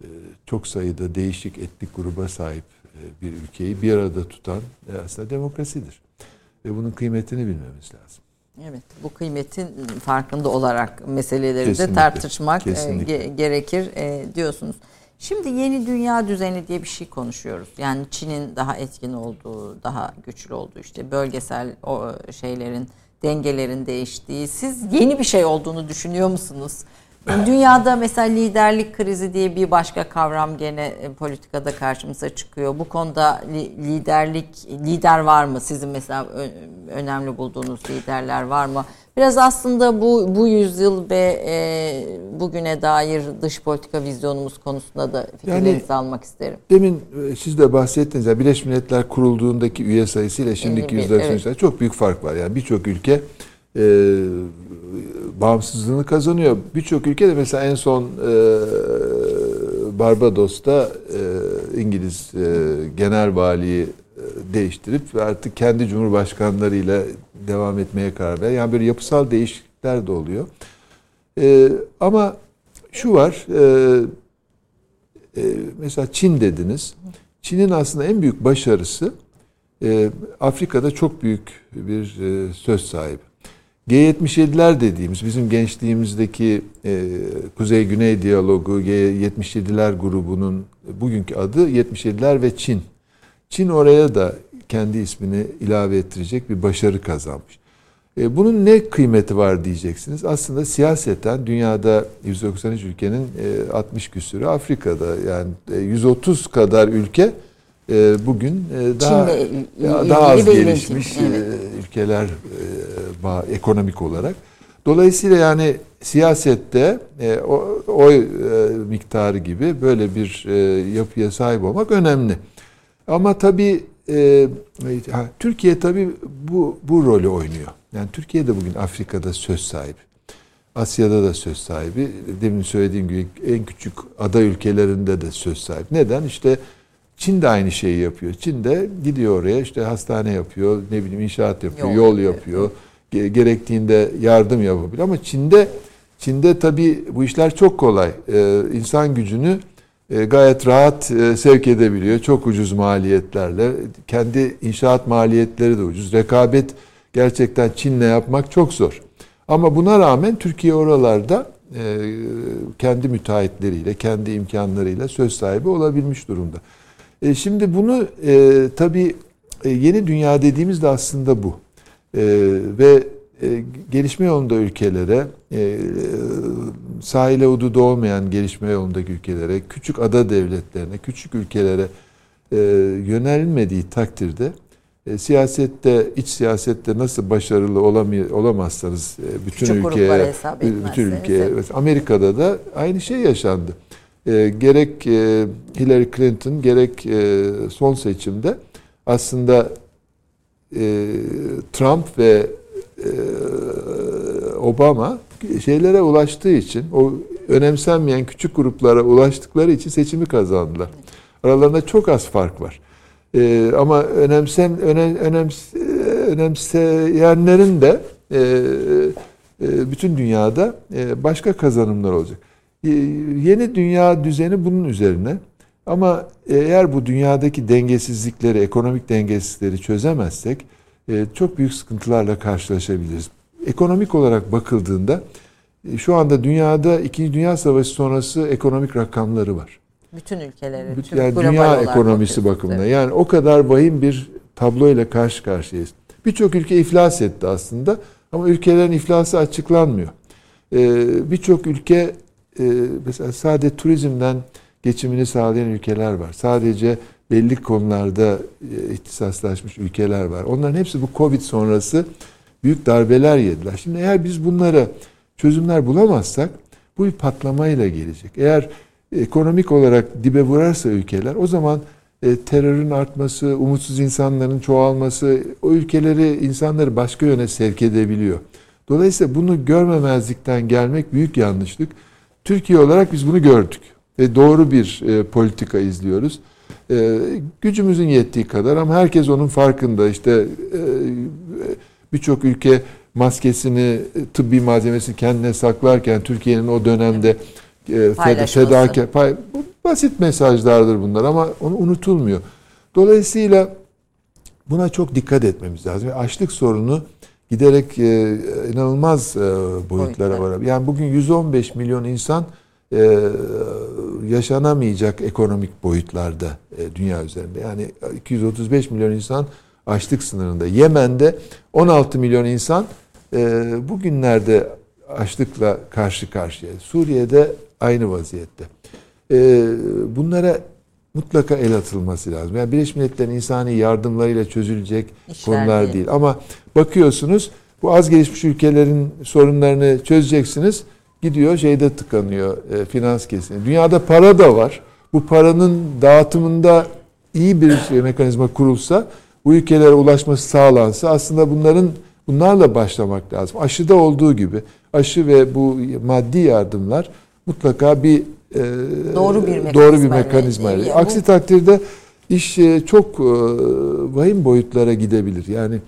e, çok sayıda değişik etnik gruba sahip e, bir ülkeyi bir arada tutan e, aslında demokrasidir. Ve bunun kıymetini bilmemiz lazım.
Evet, bu kıymetin farkında olarak meseleleri kesinlikle, de tartışmak e, kesinlikle. gerekir e, diyorsunuz. Şimdi yeni dünya düzeni diye bir şey konuşuyoruz. Yani Çin'in daha etkin olduğu, daha güçlü olduğu işte bölgesel o şeylerin dengelerin değiştiği. Siz yeni bir şey olduğunu düşünüyor musunuz? Dünyada mesela liderlik krizi diye bir başka kavram gene e, politikada karşımıza çıkıyor. Bu konuda liderlik lider var mı? Sizin mesela önemli bulduğunuz liderler var mı? Biraz aslında bu bu yüzyıl ve e, bugüne dair dış politika vizyonumuz konusunda da fikirlerinizi yani, almak isterim.
Demin e, siz de bahsettiniz ya Birleşmiş Milletler kurulduğundaki üye sayısıyla şimdiki yüzler evet. çok büyük fark var. Yani birçok ülke e, bağımsızlığını kazanıyor. Birçok ülkede mesela en son e, Barbados'ta e, İngiliz e, genel valiyi e, değiştirip artık kendi cumhurbaşkanlarıyla devam etmeye karar ver. Yani böyle yapısal değişiklikler de oluyor. E, ama şu var, e, e, mesela Çin dediniz. Çin'in aslında en büyük başarısı e, Afrika'da çok büyük bir e, söz sahibi. G77'ler dediğimiz bizim gençliğimizdeki e, Kuzey-Güney diyalogu G77'ler grubunun bugünkü adı 77'ler ve Çin. Çin oraya da kendi ismini ilave ettirecek bir başarı kazanmış. E, bunun ne kıymeti var diyeceksiniz. Aslında siyaseten dünyada 193 ülkenin e, 60 küsürü Afrika'da yani e, 130 kadar ülke e, bugün e, daha Çin'le daha az gelişmiş e, ülkeler e, ekonomik olarak. Dolayısıyla yani siyasette e, oy e, miktarı gibi böyle bir e, yapıya sahip olmak önemli. Ama tabii e, Türkiye tabii bu bu rolü oynuyor. Yani Türkiye de bugün Afrika'da söz sahibi. Asya'da da söz sahibi. Demin söylediğim gibi en küçük ada ülkelerinde de söz sahibi. Neden? İşte Çin de aynı şeyi yapıyor. Çin de gidiyor oraya işte hastane yapıyor, ne bileyim inşaat yapıyor, yol, yol yapıyor. Gerektiğinde yardım yapabilir. Ama Çin'de Çin'de tabii bu işler çok kolay. Ee, insan gücünü gayet rahat e, sevk edebiliyor. Çok ucuz maliyetlerle. Kendi inşaat maliyetleri de ucuz. Rekabet gerçekten Çin'le yapmak çok zor. Ama buna rağmen Türkiye oralarda e, kendi müteahhitleriyle, kendi imkanlarıyla söz sahibi olabilmiş durumda. E, şimdi bunu e, tabii e, yeni dünya dediğimiz de aslında bu. E, ve e, gelişme yolunda ülkelere, e, sahile hududu olmayan gelişme yolundaki ülkelere, küçük ada devletlerine, küçük ülkelere e, yönelmediği takdirde e, siyasette, iç siyasette nasıl başarılı olamay- olamazsanız e, bütün küçük ülkeye, bütün ülkeye, Amerika'da da aynı şey yaşandı. E, gerek e, Hillary Clinton gerek e, son seçimde aslında Trump ve Obama şeylere ulaştığı için o önemsenmeyen küçük gruplara ulaştıkları için seçimi kazandılar. Aralarında çok az fark var. Ee, ama önemsem önem, önems, önemseyenlerin de e, e, bütün dünyada e, başka kazanımlar olacak. E, yeni dünya düzeni bunun üzerine. Ama eğer bu dünyadaki dengesizlikleri, ekonomik dengesizlikleri çözemezsek e, çok büyük sıkıntılarla karşılaşabiliriz. Ekonomik olarak bakıldığında e, şu anda dünyada İkinci Dünya Savaşı sonrası ekonomik rakamları var.
Bütün ülkeleri,
Bütün, yani dünya ekonomisi bakımından. Evet. Yani o kadar vahim bir tablo ile karşı karşıyayız. Birçok ülke iflas etti aslında ama ülkelerin iflası açıklanmıyor. Ee, Birçok ülke e, mesela sadece turizmden geçimini sağlayan ülkeler var. Sadece belli konularda e, ihtisaslaşmış ülkeler var. Onların hepsi bu Covid sonrası büyük darbeler yediler. Şimdi eğer biz bunlara çözümler bulamazsak bu bir patlamayla gelecek. Eğer ekonomik olarak dibe vurarsa ülkeler o zaman e, terörün artması, umutsuz insanların çoğalması o ülkeleri, insanları başka yöne sevk edebiliyor. Dolayısıyla bunu görmemezlikten gelmek büyük yanlışlık. Türkiye olarak biz bunu gördük ve doğru bir e, politika izliyoruz. E, gücümüzün yettiği kadar ama herkes onun farkında. İşte e, birçok ülke maskesini, tıbbi malzemesini kendine saklarken Türkiye'nin o dönemde e, fedakar, pay, basit mesajlardır bunlar ama onu unutulmuyor. Dolayısıyla buna çok dikkat etmemiz lazım. Açlık sorunu giderek e, inanılmaz e, boyutlara var. Yani bugün 115 milyon insan e, yaşanamayacak ekonomik boyutlarda e, dünya üzerinde. Yani 235 milyon insan açlık sınırında. Yemen'de 16 milyon insan e, bugünlerde açlıkla karşı karşıya. Suriye'de aynı vaziyette. E, bunlara mutlaka el atılması lazım. Yani Birleşmiş Milletler'in insani yardımlarıyla çözülecek İşler konular değil. değil. Ama bakıyorsunuz bu az gelişmiş ülkelerin sorunlarını çözeceksiniz. Gidiyor şeyde tıkanıyor e, finans kesini. Dünyada para da var. Bu paranın dağıtımında iyi bir şey, mekanizma kurulsa bu ülkelere ulaşması sağlansa aslında bunların bunlarla başlamak lazım. Aşıda olduğu gibi aşı ve bu maddi yardımlar mutlaka bir e, doğru bir mekanizma. Doğru bir mekanizma. Yani. Aksi takdirde iş e, çok e, vahim boyutlara gidebilir. Yani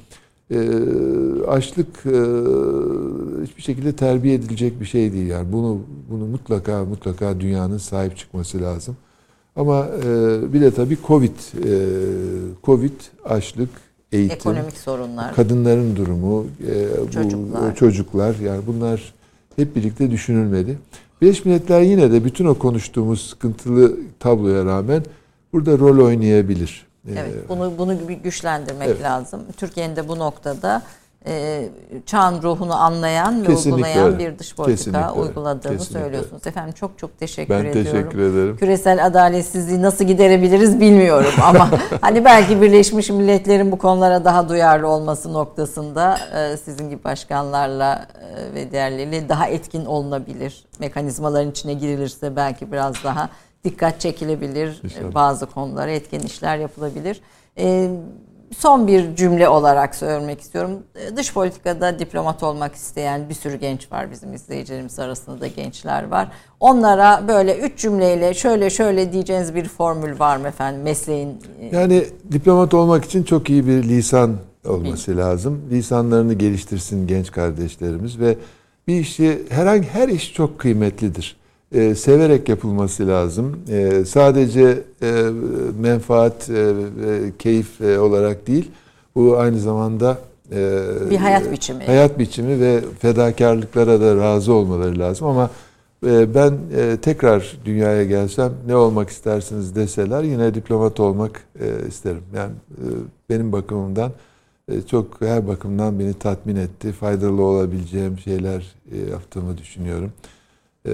açlık e, hiçbir şekilde terbiye edilecek bir şey değil. Yani bunu bunu mutlaka mutlaka dünyanın sahip çıkması lazım. Ama e, bir de tabii Covid, e, Covid, açlık, eğitim,
ekonomik sorunlar,
kadınların durumu, çocuklar. bu çocuklar yani bunlar hep birlikte düşünülmeli. Birleşmiş Milletler yine de bütün o konuştuğumuz sıkıntılı tabloya rağmen burada rol oynayabilir.
Evet, ee, bunu bunu güçlendirmek evet. lazım. Türkiye'nin de bu noktada e, çağın ruhunu anlayan ve uygulayan öyle. bir dış politika Kesinlikle uyguladığını Kesinlikle söylüyorsunuz. Efendim çok çok teşekkür
ben
ediyorum.
Ben teşekkür ederim.
Küresel adaletsizliği nasıl giderebiliriz bilmiyorum ama hani belki Birleşmiş Milletler'in bu konulara daha duyarlı olması noktasında e, sizin gibi başkanlarla e, ve diğerleriyle daha etkin olunabilir. Mekanizmaların içine girilirse belki biraz daha dikkat çekilebilir. İnşallah. Bazı konulara etkin işler yapılabilir. Ee, son bir cümle olarak söylemek istiyorum. Dış politikada diplomat olmak isteyen bir sürü genç var bizim izleyicilerimiz arasında da gençler var. Onlara böyle üç cümleyle şöyle şöyle diyeceğiniz bir formül var mı efendim mesleğin?
Yani diplomat olmak için çok iyi bir lisan olması lazım. Lisanlarını geliştirsin genç kardeşlerimiz ve bir işi herhangi her iş çok kıymetlidir e, severek yapılması lazım. E, sadece e, menfaat e, keyif e, olarak değil, bu aynı zamanda
e, bir hayat biçimi.
Hayat biçimi ve fedakarlıklara da razı olmaları lazım ama e, ben e, tekrar dünyaya gelsem ne olmak istersiniz deseler yine diplomat olmak e, isterim. Yani e, benim bakımımdan e, çok her bakımdan beni tatmin etti. Faydalı olabileceğim şeyler e, yaptığımı düşünüyorum. Ee,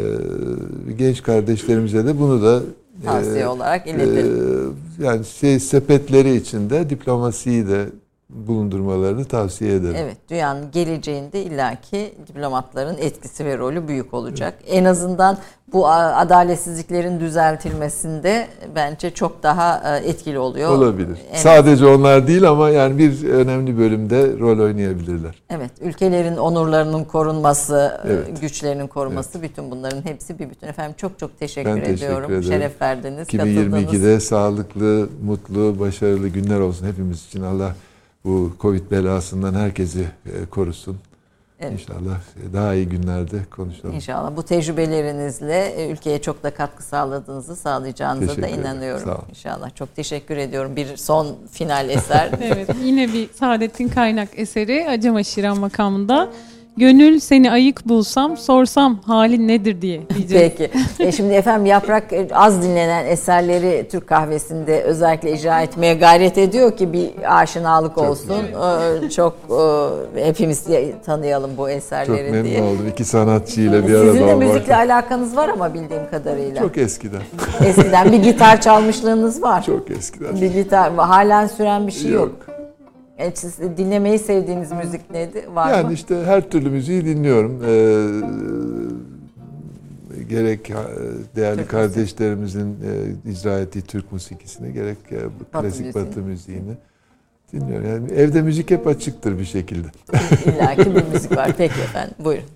genç kardeşlerimize de bunu da
tavsiye e, olarak iletelim.
E, yani şey sepetleri içinde diplomasiyi de bulundurmalarını tavsiye ederim.
Evet, dünyanın geleceğinde illaki diplomatların etkisi ve rolü büyük olacak. Evet. En azından bu adaletsizliklerin düzeltilmesinde bence çok daha e, etkili oluyor.
Olabilir. En Sadece onlar değil ama yani bir önemli bölümde rol oynayabilirler.
Evet, ülkelerin onurlarının korunması, e, evet. güçlerinin korunması evet. bütün bunların hepsi bir bütün. Efendim çok çok teşekkür ben ediyorum. Teşekkür ederim. Şeref verdiniz,
2022'de sağlıklı, mutlu, başarılı günler olsun hepimiz için. Allah bu Covid belasından herkesi e, korusun. Evet. İnşallah daha iyi günlerde konuşalım.
İnşallah bu tecrübelerinizle e, ülkeye çok da katkı sağladığınızı sağlayacağınıza teşekkür da inanıyorum. Sağ İnşallah çok teşekkür ediyorum. Bir son final eser.
evet yine bir Saadettin Kaynak eseri Acema Şiran makamında. Gönül seni ayık bulsam sorsam halin nedir diye diyeceğiz.
Peki. E şimdi efendim Yaprak e, az dinlenen eserleri Türk kahvesinde özellikle icra etmeye gayret ediyor ki bir aşinalık olsun. Çok, Çok e, hepimiz tanıyalım bu eserleri
Çok memnun
diye.
oldum. İki sanatçıyla bir arada
Sizin de müzikle alakanız var ama bildiğim kadarıyla.
Çok eskiden.
Eskiden bir gitar çalmışlığınız var.
Çok eskiden.
Bir gitar halen süren bir şey yok. yok. Evet, siz dinlemeyi sevdiğiniz müzik neydi? Var
yani
mı?
işte her türlü müziği dinliyorum. Ee, gerek değerli Türk kardeşlerimizin e, icra ettiği Türk musikisini gerek e, batı klasik müziğini. batı müziğini dinliyorum. Yani evde müzik hep açıktır bir şekilde.
İlla ki bir müzik var. Peki efendim buyurun.